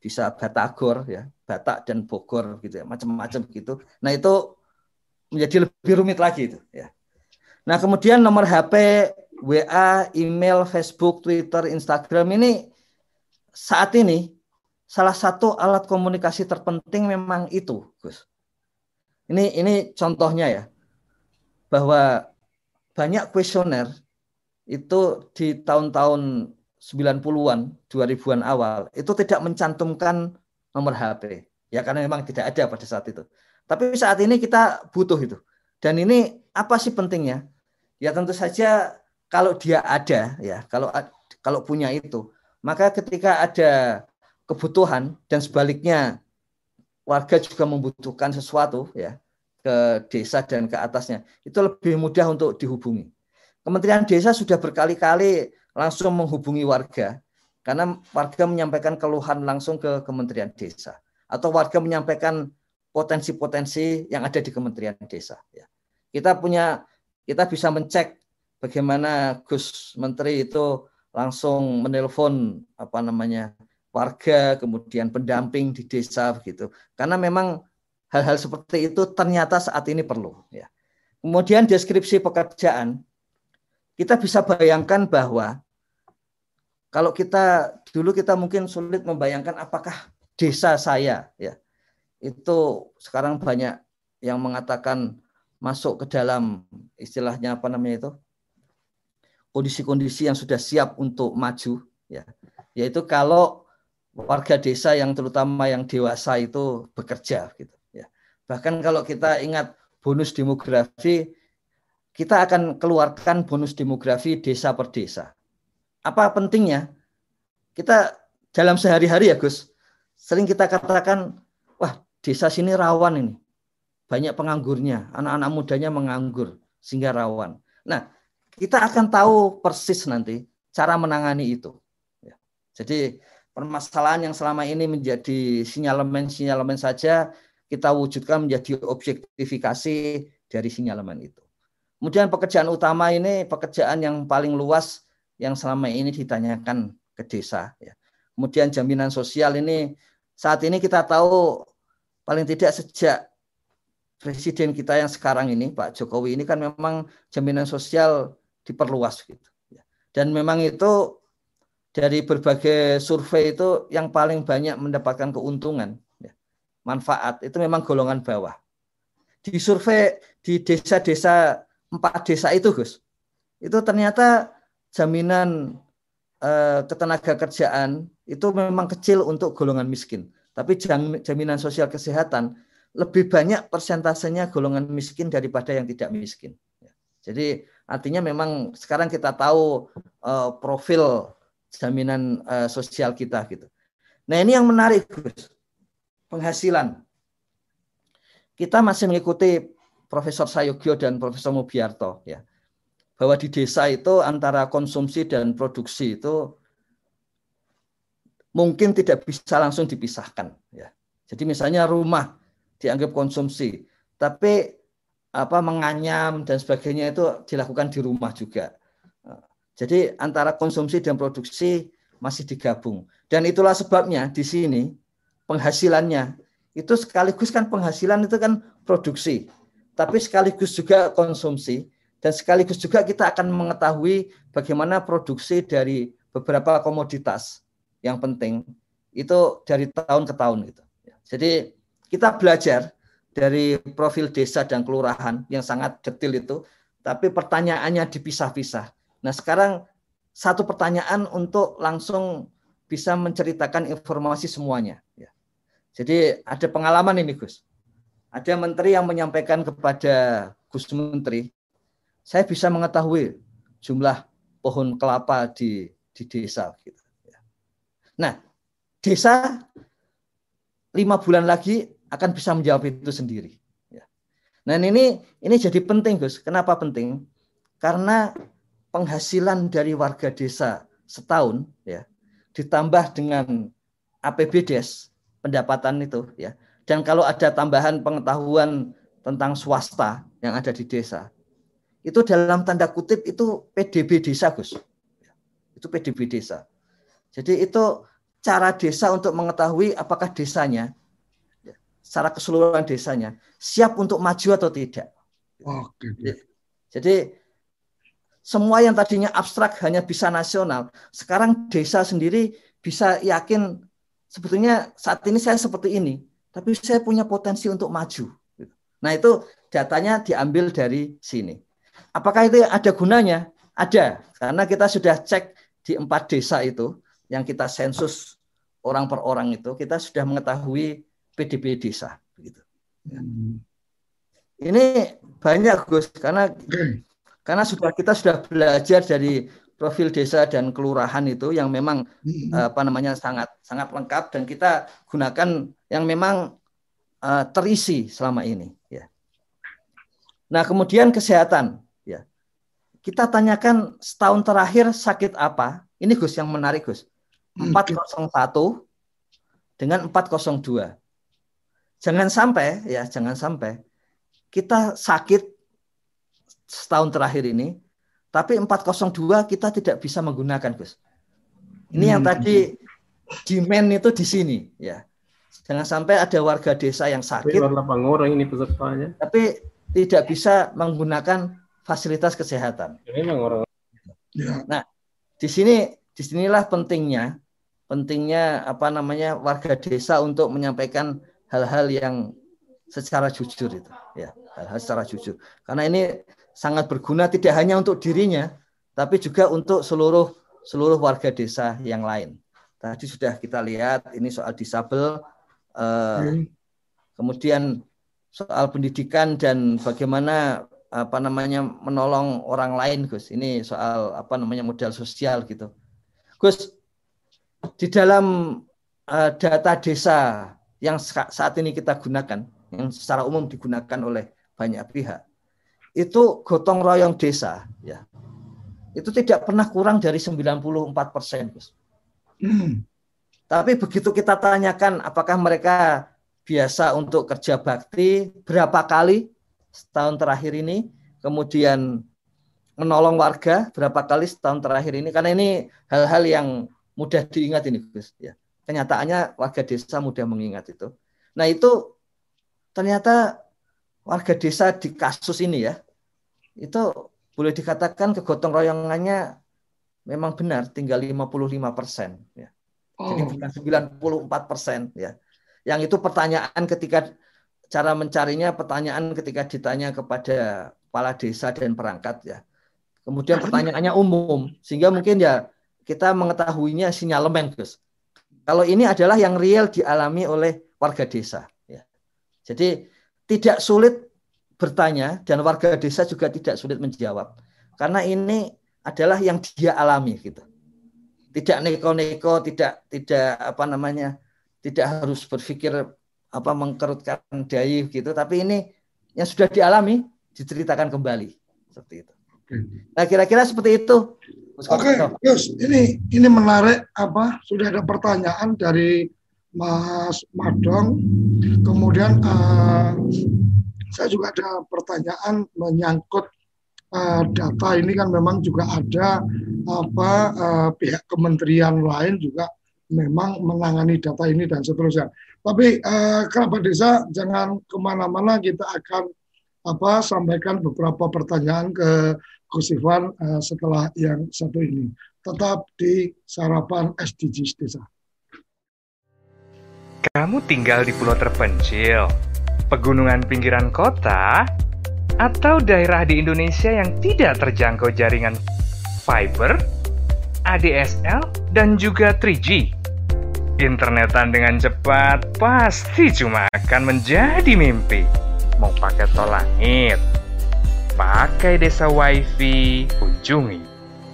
[SPEAKER 13] bisa Batagor ya, Batak dan Bogor gitu ya, macam-macam gitu. Nah, itu menjadi lebih rumit lagi itu ya. Nah, kemudian nomor HP, WA, email, Facebook, Twitter, Instagram ini saat ini salah satu alat komunikasi terpenting memang itu, Gus. Ini ini contohnya ya. Bahwa banyak kuesioner itu di tahun-tahun 90-an, 2000-an awal itu tidak mencantumkan nomor HP. Ya karena memang tidak ada pada saat itu. Tapi saat ini kita butuh itu. Dan ini apa sih pentingnya? Ya tentu saja kalau dia ada ya, kalau kalau punya itu, maka ketika ada kebutuhan dan sebaliknya warga juga membutuhkan sesuatu ya ke desa dan ke atasnya, itu lebih mudah untuk dihubungi. Kementerian Desa sudah berkali-kali langsung menghubungi warga karena warga menyampaikan keluhan langsung ke Kementerian Desa atau warga menyampaikan potensi-potensi yang ada di Kementerian Desa. Ya. Kita punya kita bisa mencek bagaimana Gus Menteri itu langsung menelpon apa namanya warga kemudian pendamping di desa begitu karena memang hal-hal seperti itu ternyata saat ini perlu ya. Kemudian deskripsi pekerjaan kita bisa bayangkan bahwa kalau kita dulu kita mungkin sulit membayangkan apakah desa saya ya itu sekarang banyak yang mengatakan masuk ke dalam istilahnya apa namanya itu kondisi-kondisi yang sudah siap untuk maju ya. Yaitu kalau warga desa yang terutama yang dewasa itu bekerja gitu bahkan kalau kita ingat bonus demografi kita akan keluarkan bonus demografi desa per desa. Apa pentingnya? Kita dalam sehari-hari ya Gus, sering kita katakan, wah desa sini rawan ini. Banyak penganggurnya, anak-anak mudanya menganggur sehingga rawan. Nah, kita akan tahu persis nanti cara menangani itu. Ya. Jadi permasalahan yang selama ini menjadi sinyalemen-sinyalemen saja kita wujudkan menjadi objektifikasi dari sinyalemen itu. Kemudian pekerjaan utama ini pekerjaan yang paling luas yang selama ini ditanyakan ke desa. Ya. Kemudian jaminan sosial ini saat ini kita tahu paling tidak sejak presiden kita yang sekarang ini Pak Jokowi ini kan memang jaminan sosial diperluas gitu. Ya. Dan memang itu dari berbagai survei itu yang paling banyak mendapatkan keuntungan, manfaat. Itu memang golongan bawah. Di survei di desa-desa empat desa itu Gus itu ternyata jaminan eh, ketenaga kerjaan itu memang kecil untuk golongan miskin. Tapi jaminan sosial kesehatan lebih banyak persentasenya golongan miskin daripada yang tidak miskin. Jadi artinya memang sekarang kita tahu eh, profil jaminan eh, sosial kita gitu. Nah ini yang menarik Gus penghasilan kita masih mengikuti Profesor Sayogyo dan Profesor Mubiarto ya bahwa di desa itu antara konsumsi dan produksi itu mungkin tidak bisa langsung dipisahkan ya. Jadi misalnya rumah dianggap konsumsi, tapi apa menganyam dan sebagainya itu dilakukan di rumah juga. Jadi antara konsumsi dan produksi masih digabung. Dan itulah sebabnya di sini penghasilannya itu sekaligus kan penghasilan itu kan produksi, tapi sekaligus juga konsumsi dan sekaligus juga kita akan mengetahui bagaimana produksi dari beberapa komoditas yang penting itu dari tahun ke tahun gitu. Jadi kita belajar dari profil desa dan kelurahan yang sangat detail itu, tapi pertanyaannya dipisah-pisah. Nah sekarang satu pertanyaan untuk langsung bisa menceritakan informasi semuanya. Jadi ada pengalaman ini Gus. Ada menteri yang menyampaikan kepada Gus Menteri, saya bisa mengetahui jumlah pohon kelapa di di desa. Gitu. Nah, desa lima bulan lagi akan bisa menjawab itu sendiri. Ya. Nah ini ini jadi penting Gus. Kenapa penting? Karena penghasilan dari warga desa setahun ya ditambah dengan APBDes pendapatan itu ya. Dan kalau ada tambahan pengetahuan tentang swasta yang ada di desa, itu dalam tanda kutip itu PDB desa, Gus. Itu PDB desa. Jadi itu cara desa untuk mengetahui apakah desanya ya, secara keseluruhan desanya siap untuk maju atau tidak. Oke. Jadi semua yang tadinya abstrak hanya bisa nasional, sekarang desa sendiri bisa yakin sebetulnya saat ini saya seperti ini, tapi saya punya potensi untuk maju. Nah itu datanya diambil dari sini. Apakah itu ada gunanya? Ada, karena kita sudah cek di empat desa itu yang kita sensus orang per orang itu, kita sudah mengetahui PDB desa. Begitu. Ini banyak Gus, karena karena sudah kita sudah belajar dari profil desa dan kelurahan itu yang memang hmm. apa namanya sangat sangat lengkap dan kita gunakan yang memang uh, terisi selama ini ya. Nah, kemudian kesehatan ya. Kita tanyakan setahun terakhir sakit apa? Ini Gus yang menarik Gus. 401 dengan 402. Jangan sampai ya, jangan sampai kita sakit setahun terakhir ini tapi 402 kita tidak bisa menggunakan, Gus. Ini hmm. yang tadi demand itu di sini, ya. Jangan sampai ada warga desa yang sakit.
[SPEAKER 3] orang ini pesertanya.
[SPEAKER 13] Tapi tidak bisa menggunakan fasilitas kesehatan.
[SPEAKER 3] Ini orang.
[SPEAKER 13] Ya. Nah, di sini di sinilah pentingnya pentingnya apa namanya warga desa untuk menyampaikan hal-hal yang secara jujur itu ya hal-hal secara jujur karena ini sangat berguna tidak hanya untuk dirinya, tapi juga untuk seluruh seluruh warga desa yang lain. Tadi sudah kita lihat ini soal disabel, eh, kemudian soal pendidikan dan bagaimana apa namanya menolong orang lain, Gus. Ini soal apa namanya modal sosial gitu. Gus, di dalam uh, data desa yang saat ini kita gunakan, yang secara umum digunakan oleh banyak pihak, itu gotong royong desa ya. Itu tidak pernah kurang dari 94 persen hmm. tapi begitu kita tanyakan apakah mereka biasa untuk kerja bakti berapa kali setahun terakhir ini kemudian menolong warga berapa kali setahun terakhir ini karena ini hal-hal yang mudah diingat ini Gus ya. Kenyataannya warga desa mudah mengingat itu. Nah itu ternyata warga desa di kasus ini ya, itu boleh dikatakan kegotong royongannya memang benar tinggal 55 persen. Ya. Oh. Jadi bukan 94 persen. Ya. Yang itu pertanyaan ketika cara mencarinya pertanyaan ketika ditanya kepada kepala desa dan perangkat ya. Kemudian pertanyaannya umum sehingga mungkin ya kita mengetahuinya sinyalemen Gus. Kalau ini adalah yang real dialami oleh warga desa ya. Jadi tidak sulit bertanya dan warga desa juga tidak sulit menjawab karena ini adalah yang dia alami gitu. Tidak neko-neko, tidak tidak apa namanya, tidak harus berpikir apa mengkerutkan dai gitu, tapi ini yang sudah dialami diceritakan kembali seperti itu. Nah kira-kira seperti itu.
[SPEAKER 11] Oke, okay, ini ini menarik apa? Sudah ada pertanyaan dari Mas Madong. Kemudian uh, saya juga ada pertanyaan menyangkut uh, data ini kan memang juga ada apa uh, pihak kementerian lain juga memang menangani data ini dan seterusnya. Tapi uh, kerabat desa jangan ke mana-mana kita akan apa sampaikan beberapa pertanyaan ke Gus Ivan uh, setelah yang satu ini. Tetap di sarapan SDGs desa.
[SPEAKER 14] Kamu tinggal di pulau terpencil, pegunungan pinggiran kota, atau daerah di Indonesia yang tidak terjangkau jaringan fiber, ADSL, dan juga 3G. Internetan dengan cepat pasti cuma akan menjadi mimpi. Mau pakai tol langit, pakai desa wifi, kunjungi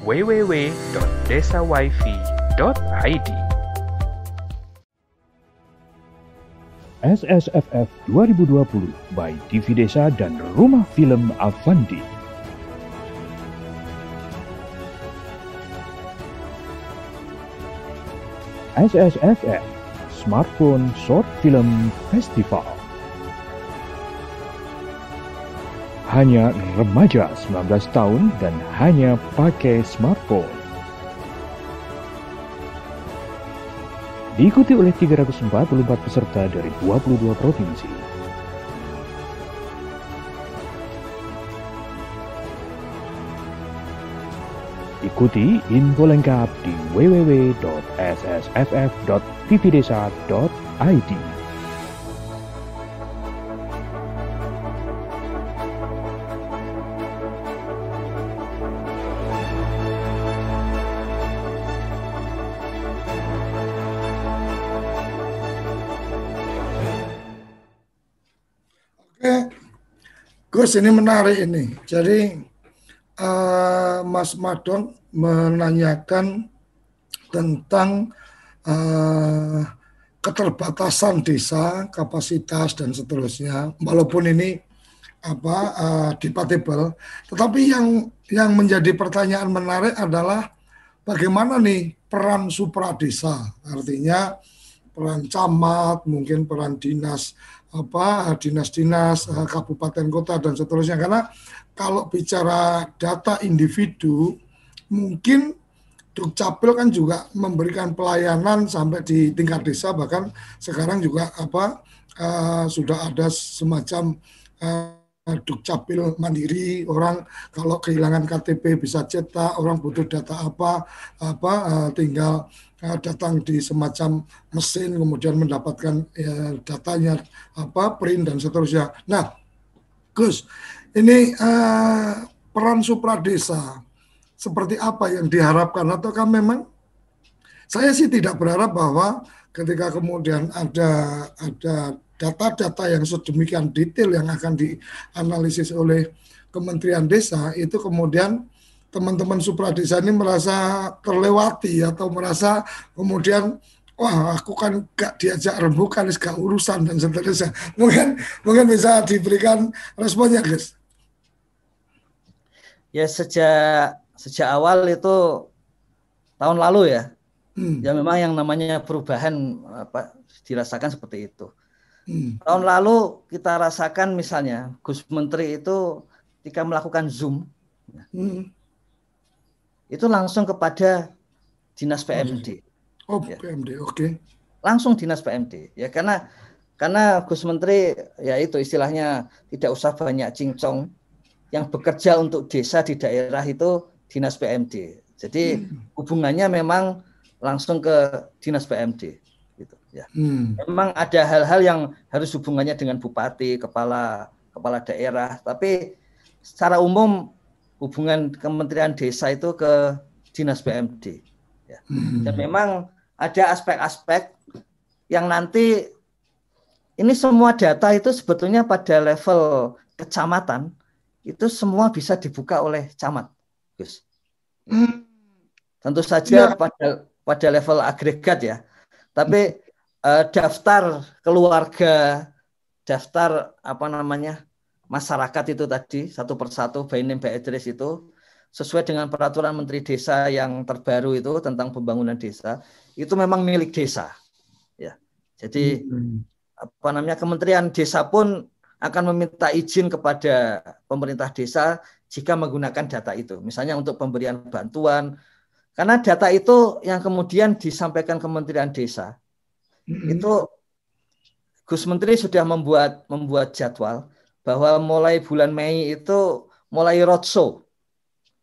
[SPEAKER 14] www.desawifi.id.
[SPEAKER 15] SSFF 2020 by TV Desa dan Rumah Film Avandi. SSFF Smartphone Short Film Festival. Hanya remaja 19 tahun dan hanya pakai smartphone. Diikuti oleh 344 peserta dari 22 provinsi. Ikuti info lengkap di www.ssff.tvdesa.id.
[SPEAKER 11] Gus ini menarik ini. Jadi uh, Mas Madon menanyakan tentang uh, keterbatasan desa, kapasitas dan seterusnya. Walaupun ini apa uh, debatable, tetapi yang yang menjadi pertanyaan menarik adalah bagaimana nih peran supradesa, artinya peran camat, mungkin peran dinas apa dinas-dinas kabupaten kota dan seterusnya. Karena kalau bicara data individu, mungkin Dukcapil kan juga memberikan pelayanan sampai di tingkat desa bahkan sekarang juga apa uh, sudah ada semacam uh, Dukcapil mandiri. Orang kalau kehilangan KTP bisa cetak orang butuh data apa apa tinggal datang di semacam mesin kemudian mendapatkan uh, datanya apa print dan seterusnya. Nah, Gus, ini uh, peran supradesa seperti apa yang diharapkan ataukah memang saya sih tidak berharap bahwa ketika kemudian ada ada data-data yang sedemikian detail yang akan dianalisis oleh Kementerian Desa itu kemudian teman-teman supradesa ini merasa terlewati atau merasa kemudian wah aku kan gak diajak rembukan gak urusan dan seterusnya mungkin mungkin bisa diberikan responnya guys
[SPEAKER 13] ya sejak sejak awal itu tahun lalu ya hmm. ya memang yang namanya perubahan apa dirasakan seperti itu hmm. tahun lalu kita rasakan misalnya Gus Menteri itu ketika melakukan zoom hmm. Itu langsung kepada dinas PMD
[SPEAKER 11] oh ya. PMD oke okay.
[SPEAKER 13] langsung dinas PMD ya karena karena Gus Menteri ya itu istilahnya tidak usah banyak cincong yang bekerja untuk desa di daerah itu dinas PMD. Jadi hmm. hubungannya memang langsung ke dinas PMD gitu ya. Hmm. Memang ada hal-hal yang harus hubungannya dengan bupati, kepala kepala daerah, tapi secara umum hubungan Kementerian Desa itu ke dinas PMD ya. Hmm. Dan memang ada aspek-aspek yang nanti ini semua data itu sebetulnya pada level kecamatan itu semua bisa dibuka oleh camat, Gus. Hmm. Tentu saja ya. pada pada level agregat ya. Tapi eh, daftar keluarga, daftar apa namanya masyarakat itu tadi satu persatu by name by address itu sesuai dengan peraturan Menteri Desa yang terbaru itu tentang pembangunan desa itu memang milik desa. Ya. Jadi hmm. apa namanya Kementerian Desa pun akan meminta izin kepada pemerintah desa jika menggunakan data itu. Misalnya untuk pemberian bantuan, karena data itu yang kemudian disampaikan Kementerian Desa hmm. itu Gus Menteri sudah membuat membuat jadwal bahwa mulai bulan Mei itu mulai roadshow.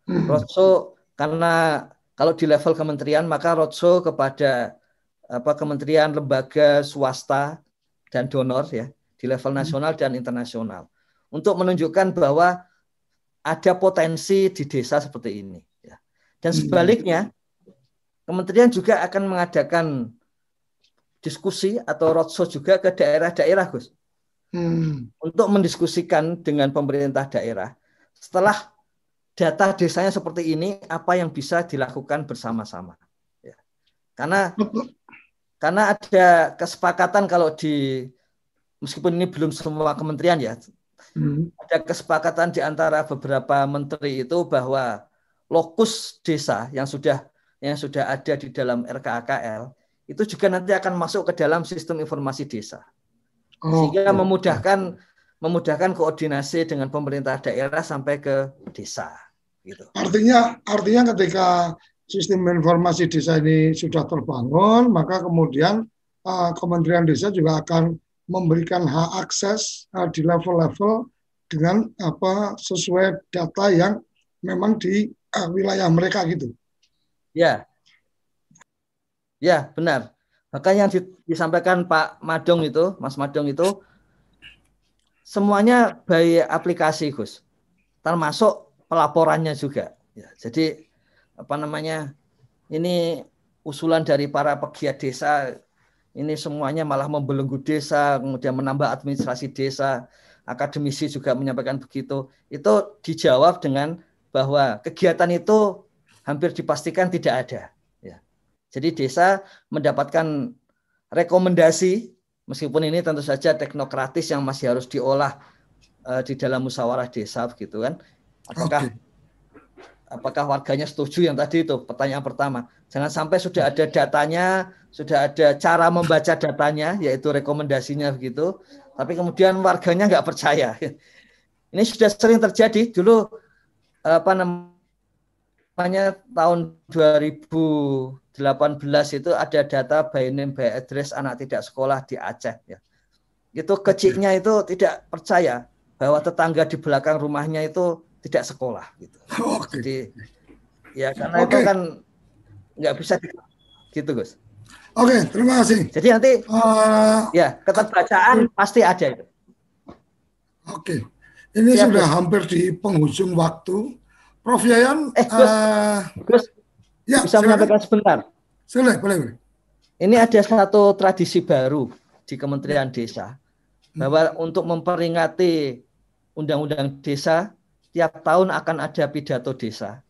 [SPEAKER 13] Hmm. Roadshow karena kalau di level kementerian maka roadshow kepada apa kementerian, lembaga, swasta dan donor ya di level hmm. nasional dan internasional untuk menunjukkan bahwa ada potensi di desa seperti ini. Ya. Dan hmm. sebaliknya, kementerian juga akan mengadakan diskusi atau roadshow juga ke daerah-daerah, Gus hmm. untuk mendiskusikan dengan pemerintah daerah setelah data desanya seperti ini apa yang bisa dilakukan bersama-sama ya. karena karena ada kesepakatan kalau di meskipun ini belum semua kementerian ya hmm. ada kesepakatan di antara beberapa menteri itu bahwa lokus desa yang sudah yang sudah ada di dalam RKAKL itu juga nanti akan masuk ke dalam sistem informasi desa Oh, sehingga memudahkan memudahkan koordinasi dengan pemerintah daerah sampai ke desa. Gitu.
[SPEAKER 11] Artinya artinya ketika sistem informasi desa ini sudah terbangun, maka kemudian uh, Kementerian Desa juga akan memberikan hak akses uh, di level-level dengan apa sesuai data yang memang di uh, wilayah mereka gitu.
[SPEAKER 13] Ya, ya benar. Maka yang disampaikan Pak Madong itu, Mas Madong itu, semuanya by aplikasi, Gus. Termasuk pelaporannya juga. Ya, jadi apa namanya? Ini usulan dari para pegiat desa. Ini semuanya malah membelenggu desa, kemudian menambah administrasi desa. Akademisi juga menyampaikan begitu. Itu dijawab dengan bahwa kegiatan itu hampir dipastikan tidak ada jadi desa mendapatkan rekomendasi meskipun ini tentu saja teknokratis yang masih harus diolah uh, di dalam musyawarah desa begitu kan. Apakah okay. apakah warganya setuju yang tadi itu pertanyaan pertama. Jangan sampai sudah ada datanya, sudah ada cara membaca datanya yaitu rekomendasinya begitu, tapi kemudian warganya nggak percaya. Ini sudah sering terjadi dulu apa namanya tahun 2000 18 itu ada data by name by address anak tidak sekolah di Aceh ya. Itu kecilnya itu tidak percaya bahwa tetangga di belakang rumahnya itu tidak sekolah gitu. Okay. Jadi ya karena okay. itu kan nggak bisa gitu Gus.
[SPEAKER 11] Oke, okay, terima kasih.
[SPEAKER 13] Jadi nanti uh, ya keterbacaan pasti ada itu.
[SPEAKER 11] Oke. Okay. Ini ya, sudah Gus. hampir di penghujung waktu. Prof Yayan, eh, Gus, uh,
[SPEAKER 13] Gus, Ya, bisa silakan. menyampaikan sebentar.
[SPEAKER 11] Boleh, boleh, boleh.
[SPEAKER 13] Ini ada satu tradisi baru di Kementerian Desa bahwa hmm. untuk memperingati Undang-Undang Desa tiap tahun akan ada pidato desa.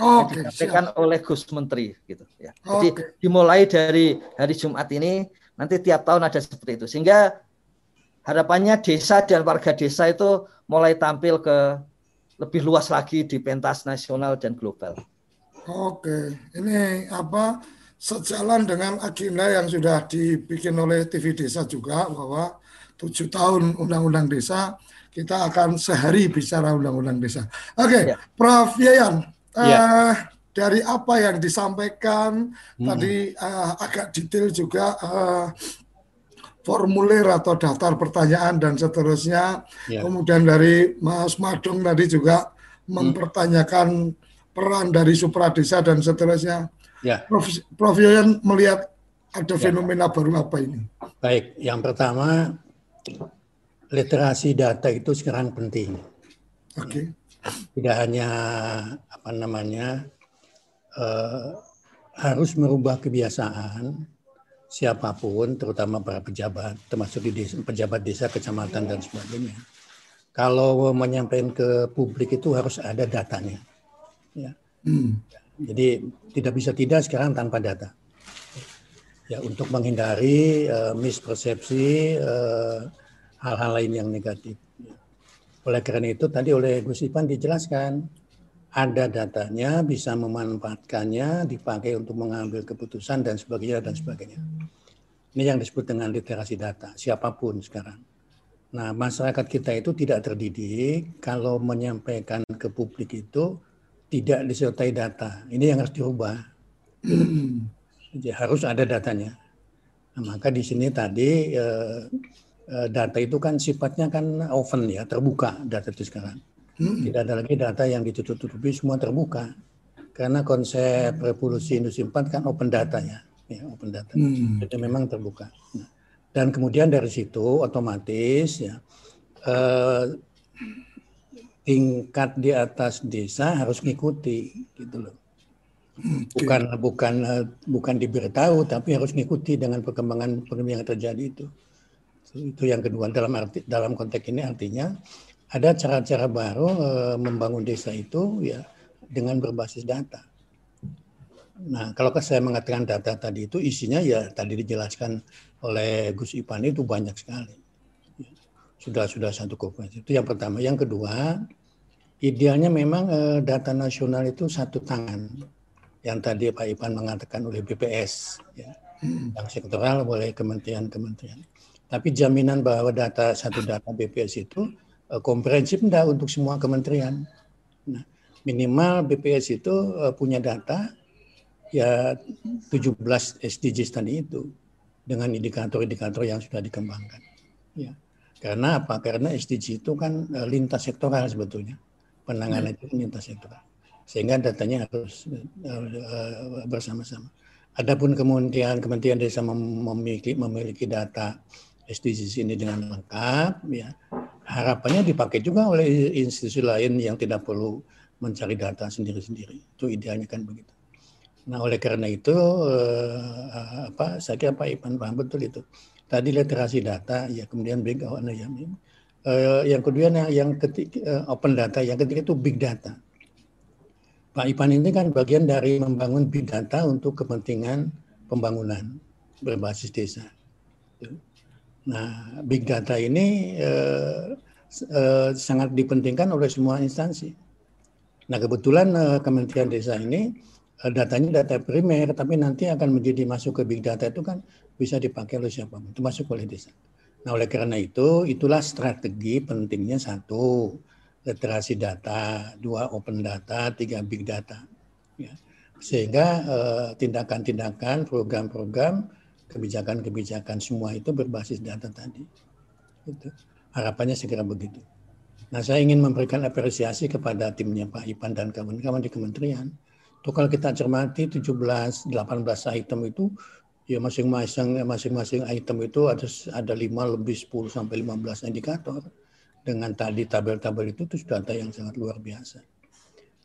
[SPEAKER 13] Oh, yang disampaikan oleh Gus Menteri gitu ya. Oh, Jadi okay. dimulai dari hari Jumat ini nanti tiap tahun ada seperti itu sehingga harapannya desa dan warga desa itu mulai tampil ke lebih luas lagi di pentas nasional dan global.
[SPEAKER 11] Oke, ini apa sejalan dengan agenda yang sudah dibikin oleh TV Desa juga bahwa tujuh tahun Undang-Undang Desa kita akan sehari bicara Undang-Undang Desa. Oke, ya. Prof Yayan, ya. uh, dari apa yang disampaikan hmm. tadi uh, agak detail juga uh, formulir atau daftar pertanyaan dan seterusnya. Ya. Kemudian dari Mas Madung tadi juga hmm. Peran dari supradesa dan seterusnya. Ya. Prof, Prof. Yoyan melihat ada ya. fenomena baru apa ini?
[SPEAKER 5] Baik, yang pertama literasi data itu sekarang penting. Oke. Okay. Tidak hanya apa namanya uh, harus merubah kebiasaan siapa pun, terutama para pejabat, termasuk di desa, pejabat desa, kecamatan dan sebagainya. Kalau menyampaikan ke publik itu harus ada datanya. Ya. Hmm. Jadi tidak bisa tidak sekarang tanpa data. Ya untuk menghindari uh, mispersepsi eh, hal-hal lain yang negatif. Oleh karena itu tadi oleh Gus Ipan dijelaskan ada datanya bisa memanfaatkannya dipakai untuk mengambil keputusan dan sebagainya dan sebagainya. Ini yang disebut dengan literasi data, siapa pun sekarang. Nah, masyarakat kita itu tidak terdidik kalau menyampaikan ke publik itu tidak disertai data. Ini yang harus dirubah. Jadi harus ada datanya. Nah, maka di sini tadi eh, eh, data itu kan sifatnya kan open ya, terbuka data itu sekarang. Tidak ada lagi data yang ditutup-tutupi, semua terbuka. Karena konsep revolusi industri 4 kan open data ya, ya open data. Hmm. Jadi memang terbuka. Nah, dan kemudian dari situ otomatis ya eh, tingkat di atas desa harus ngikuti gitu loh. Bukan bukan eh, bukan diberitahu tapi harus ngikuti dengan perkembangan perkembangan yang terjadi itu. Itu yang kedua dalam arti dalam konteks ini artinya ada cara-cara baru eh, membangun desa itu ya dengan berbasis data. Nah, kalau saya mengatakan data tadi itu isinya ya tadi dijelaskan oleh Gus Ipan itu banyak sekali. Sudah sudah satu komprehensif. Itu yang pertama. Yang kedua, idealnya memang eh, data nasional itu satu tangan. Yang tadi Pak Ipan mengatakan oleh BPS, ya. Hmm. yang sektoral oleh kementerian-kementerian. Tapi jaminan bahwa data satu data BPS itu eh, komprehensif enggak untuk semua kementerian. Nah, minimal BPS itu uh, punya data ya 17 SDGs tadi itu dengan indikator-indikator yang sudah dikembangkan. Ya. Karena apa? Karena SDG itu kan uh, lintas sektoral sebetulnya. Penanganan itu lintas sektoral. Sehingga datanya harus uh, bersama-sama. Adapun kemudian Kementerian Desa memiliki memiliki data SDGs ini dengan lengkap, ya harapannya dipakai juga oleh institusi lain yang tidak perlu mencari data sendiri-sendiri. Itu idealnya kan begitu. Nah, oleh karena itu eh, apa saya kira Pak Ipan paham betul itu. Tadi literasi data, ya kemudian big oh, ya, eh, yang kedua yang, yang ketiga eh, open data, yang ketiga itu big data. Pak Ipan ini kan bagian dari membangun big data untuk kepentingan pembangunan berbasis desa. Nah, big data ini eh, eh, sangat dipentingkan oleh semua instansi Nah kebetulan uh, Kementerian Desa ini uh, datanya data primer, tapi nanti akan menjadi masuk ke big data itu kan bisa dipakai oleh siapa pun, termasuk oleh desa. Nah oleh karena itu, itulah strategi pentingnya satu literasi data, dua open data, tiga big data. Ya. Sehingga uh, tindakan-tindakan, program-program, kebijakan-kebijakan semua itu berbasis data tadi. Itu harapannya segera begitu. Nah, saya ingin memberikan apresiasi kepada timnya Pak Ipan dan kawan-kawan di kementerian. Itu kalau kita cermati 17, 18 item itu, ya masing-masing masing-masing item itu ada ada 5 lebih 10 sampai 15 indikator. Dengan tadi tabel-tabel itu itu data yang sangat luar biasa.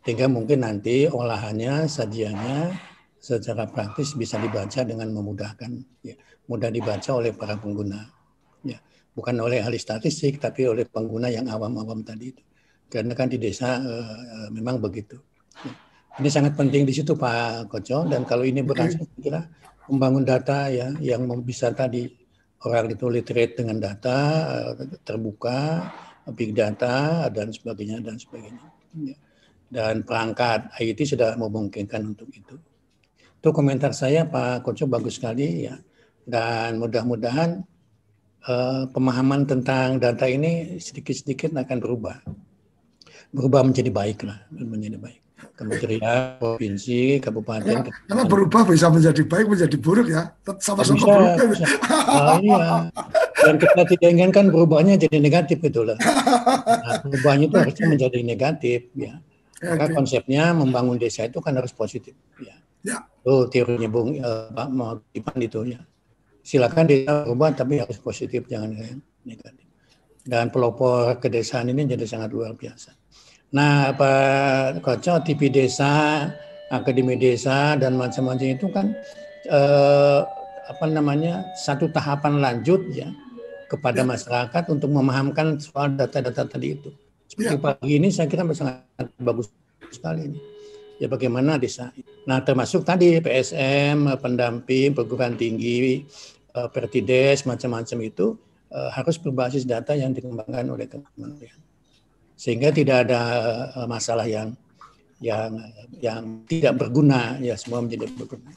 [SPEAKER 5] Sehingga mungkin nanti olahannya, sajiannya secara praktis bisa dibaca dengan memudahkan, ya, mudah dibaca oleh para pengguna bukan oleh ahli statistik tapi oleh pengguna yang awam-awam tadi itu. Karena kan di desa uh, memang begitu. Ini sangat penting di situ Pak Koco dan kalau ini berhasil kira membangun data ya yang bisa tadi orang itu literate dengan data terbuka, big data dan sebagainya dan sebagainya. Ya. Dan perangkat IT sudah memungkinkan untuk itu. Itu komentar saya Pak Koco bagus sekali ya. Dan mudah-mudahan uh, pemahaman tentang data ini sedikit-sedikit akan berubah. Berubah menjadi baik lah, menjadi baik. Kementerian, provinsi, kabupaten.
[SPEAKER 11] Ya, karena berubah bisa menjadi baik, menjadi buruk ya. Sama-sama buruk. Bisa.
[SPEAKER 5] Nah, iya. Dan kita tidak inginkan berubahnya jadi negatif itu lah. Nah, perubahannya itu harusnya menjadi negatif ya. Maka okay. konsepnya membangun desa itu kan harus positif ya. Ya. Itu teorinya Bung uh, Pak Ipan itu ya silakan desa berubah tapi harus positif jangan negatif. Dan pelopor kedesaan ini jadi sangat luar biasa. Nah, Pak Koco, TV desa, akademi desa dan macam-macam itu kan eh, apa namanya satu tahapan lanjut ya kepada ya. masyarakat untuk memahamkan soal data-data tadi itu. Seperti ya. pagi ini saya kira sangat bagus sekali ini. Ya bagaimana desa. Nah termasuk tadi PSM, pendamping, perguruan tinggi, uh, Pertides macam-macam itu uh, harus berbasis data yang dikembangkan oleh kementerian sehingga tidak ada uh, masalah yang yang yang tidak berguna ya semua menjadi berguna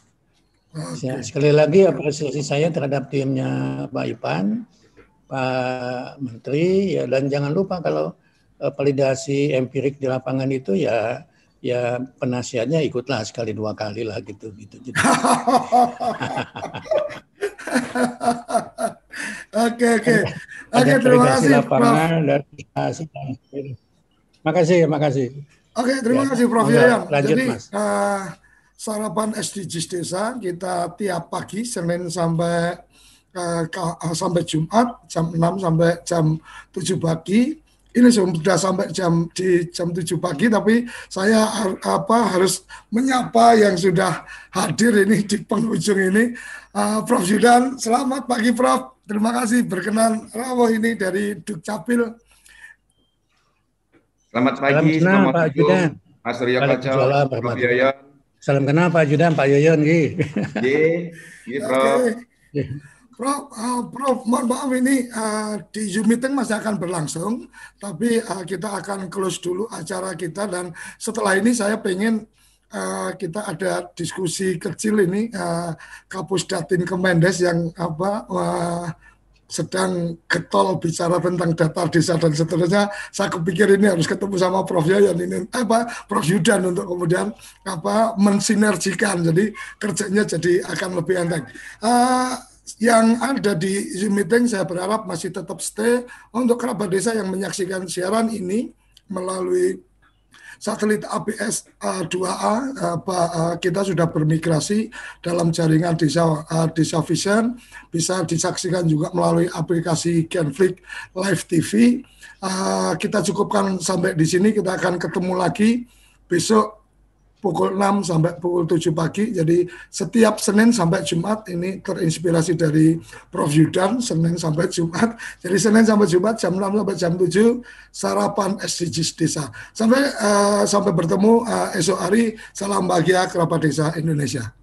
[SPEAKER 5] Okay. Sekali lagi apresiasi saya terhadap timnya Pak Ipan, Pak Menteri, ya dan jangan lupa kalau uh, validasi empirik di lapangan itu ya ya penasihatnya ikutlah sekali dua kali lah gitu gitu. gitu.
[SPEAKER 11] Oke oke oke terima kasih
[SPEAKER 5] lapangan dan Makasih, makasih.
[SPEAKER 11] Oke, terima ya, kasih Prof. Yayan. Jadi mas. Uh, sarapan SDGs desa kita tiap pagi Senin sampai uh, sampai Jumat jam 6 sampai jam 7 pagi. Ini sudah sampai jam di jam 7 pagi tapi saya apa harus menyapa yang sudah hadir ini di penghujung ini. Uh, Prof Yudan, selamat pagi Prof. Terima kasih berkenan rawuh ini dari Dukcapil.
[SPEAKER 7] Selamat pagi,
[SPEAKER 5] Salam selamat Pak Judan.
[SPEAKER 7] Mas Rio Kacau, Prof Yoyon.
[SPEAKER 5] Salam kenal Pak Judan, Pak Yoyon,
[SPEAKER 7] Gi. Gi, Prof.
[SPEAKER 11] Prof, uh, Prof, mohon maaf ini uh, di Zoom meeting masih akan berlangsung, tapi uh, kita akan close dulu acara kita dan setelah ini saya pengen uh, kita ada diskusi kecil ini uh, Kapus Datin Kemendes yang apa uh, sedang getol bicara tentang data desa dan seterusnya, saya kepikir ini harus ketemu sama Prof. Yayan ini apa Prof. Yudan untuk kemudian apa mensinergikan, jadi kerjanya jadi akan lebih enteng. Uh, yang ada di Zoom meeting saya berharap masih tetap stay untuk kerabat desa yang menyaksikan siaran ini melalui satelit ABS 2A uh, kita sudah bermigrasi dalam jaringan desa uh, desa Vision bisa disaksikan juga melalui aplikasi Genflix Live TV. Uh, kita cukupkan sampai di sini kita akan ketemu lagi besok pukul 6 sampai pukul 7 pagi. Jadi setiap Senin sampai Jumat ini terinspirasi dari Prof Yudan Senin sampai Jumat. Jadi Senin sampai Jumat jam 6 sampai jam 7 sarapan SDGs desa. Sampai uh, sampai bertemu uh, esok hari. Salam bahagia kerabat desa Indonesia.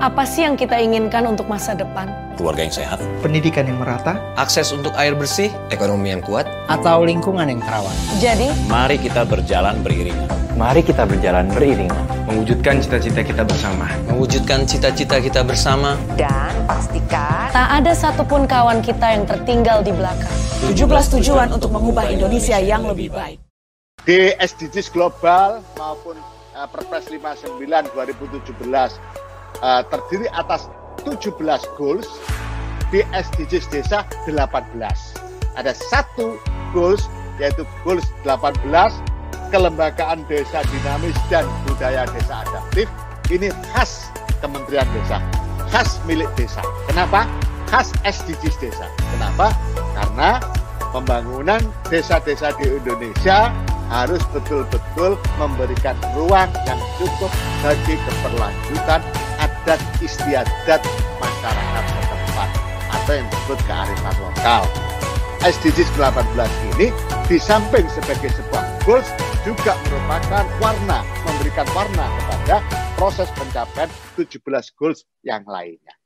[SPEAKER 1] Apa sih yang kita inginkan untuk masa depan?
[SPEAKER 2] Keluarga yang sehat,
[SPEAKER 4] pendidikan yang merata, akses untuk air bersih, ekonomi yang kuat,
[SPEAKER 6] atau lingkungan yang terawat.
[SPEAKER 1] Jadi,
[SPEAKER 2] mari kita berjalan beriringan.
[SPEAKER 6] Mari kita berjalan beriringan.
[SPEAKER 7] Mewujudkan cita-cita kita bersama.
[SPEAKER 4] Mewujudkan cita-cita kita bersama.
[SPEAKER 8] Dan pastikan
[SPEAKER 1] tak ada satupun kawan kita yang tertinggal di belakang.
[SPEAKER 9] 17 tujuan untuk mengubah Indonesia yang lebih baik.
[SPEAKER 10] Di SDGs global maupun uh, Perpres 59 2017 uh, terdiri atas 17 goals di SDGs desa 18. Ada satu goals yaitu goals 18 kelembagaan desa dinamis dan budaya desa adaptif ini khas Kementerian Desa, khas milik desa. Kenapa? Khas SDGs desa. Kenapa? Karena pembangunan desa-desa di Indonesia harus betul-betul memberikan ruang yang cukup bagi keberlanjutan adat istiadat masyarakat setempat atau yang disebut kearifan lokal. SDGs 18 ini di samping sebagai sebuah goals juga merupakan warna, memberikan warna kepada proses pencapaian 17 goals yang lainnya.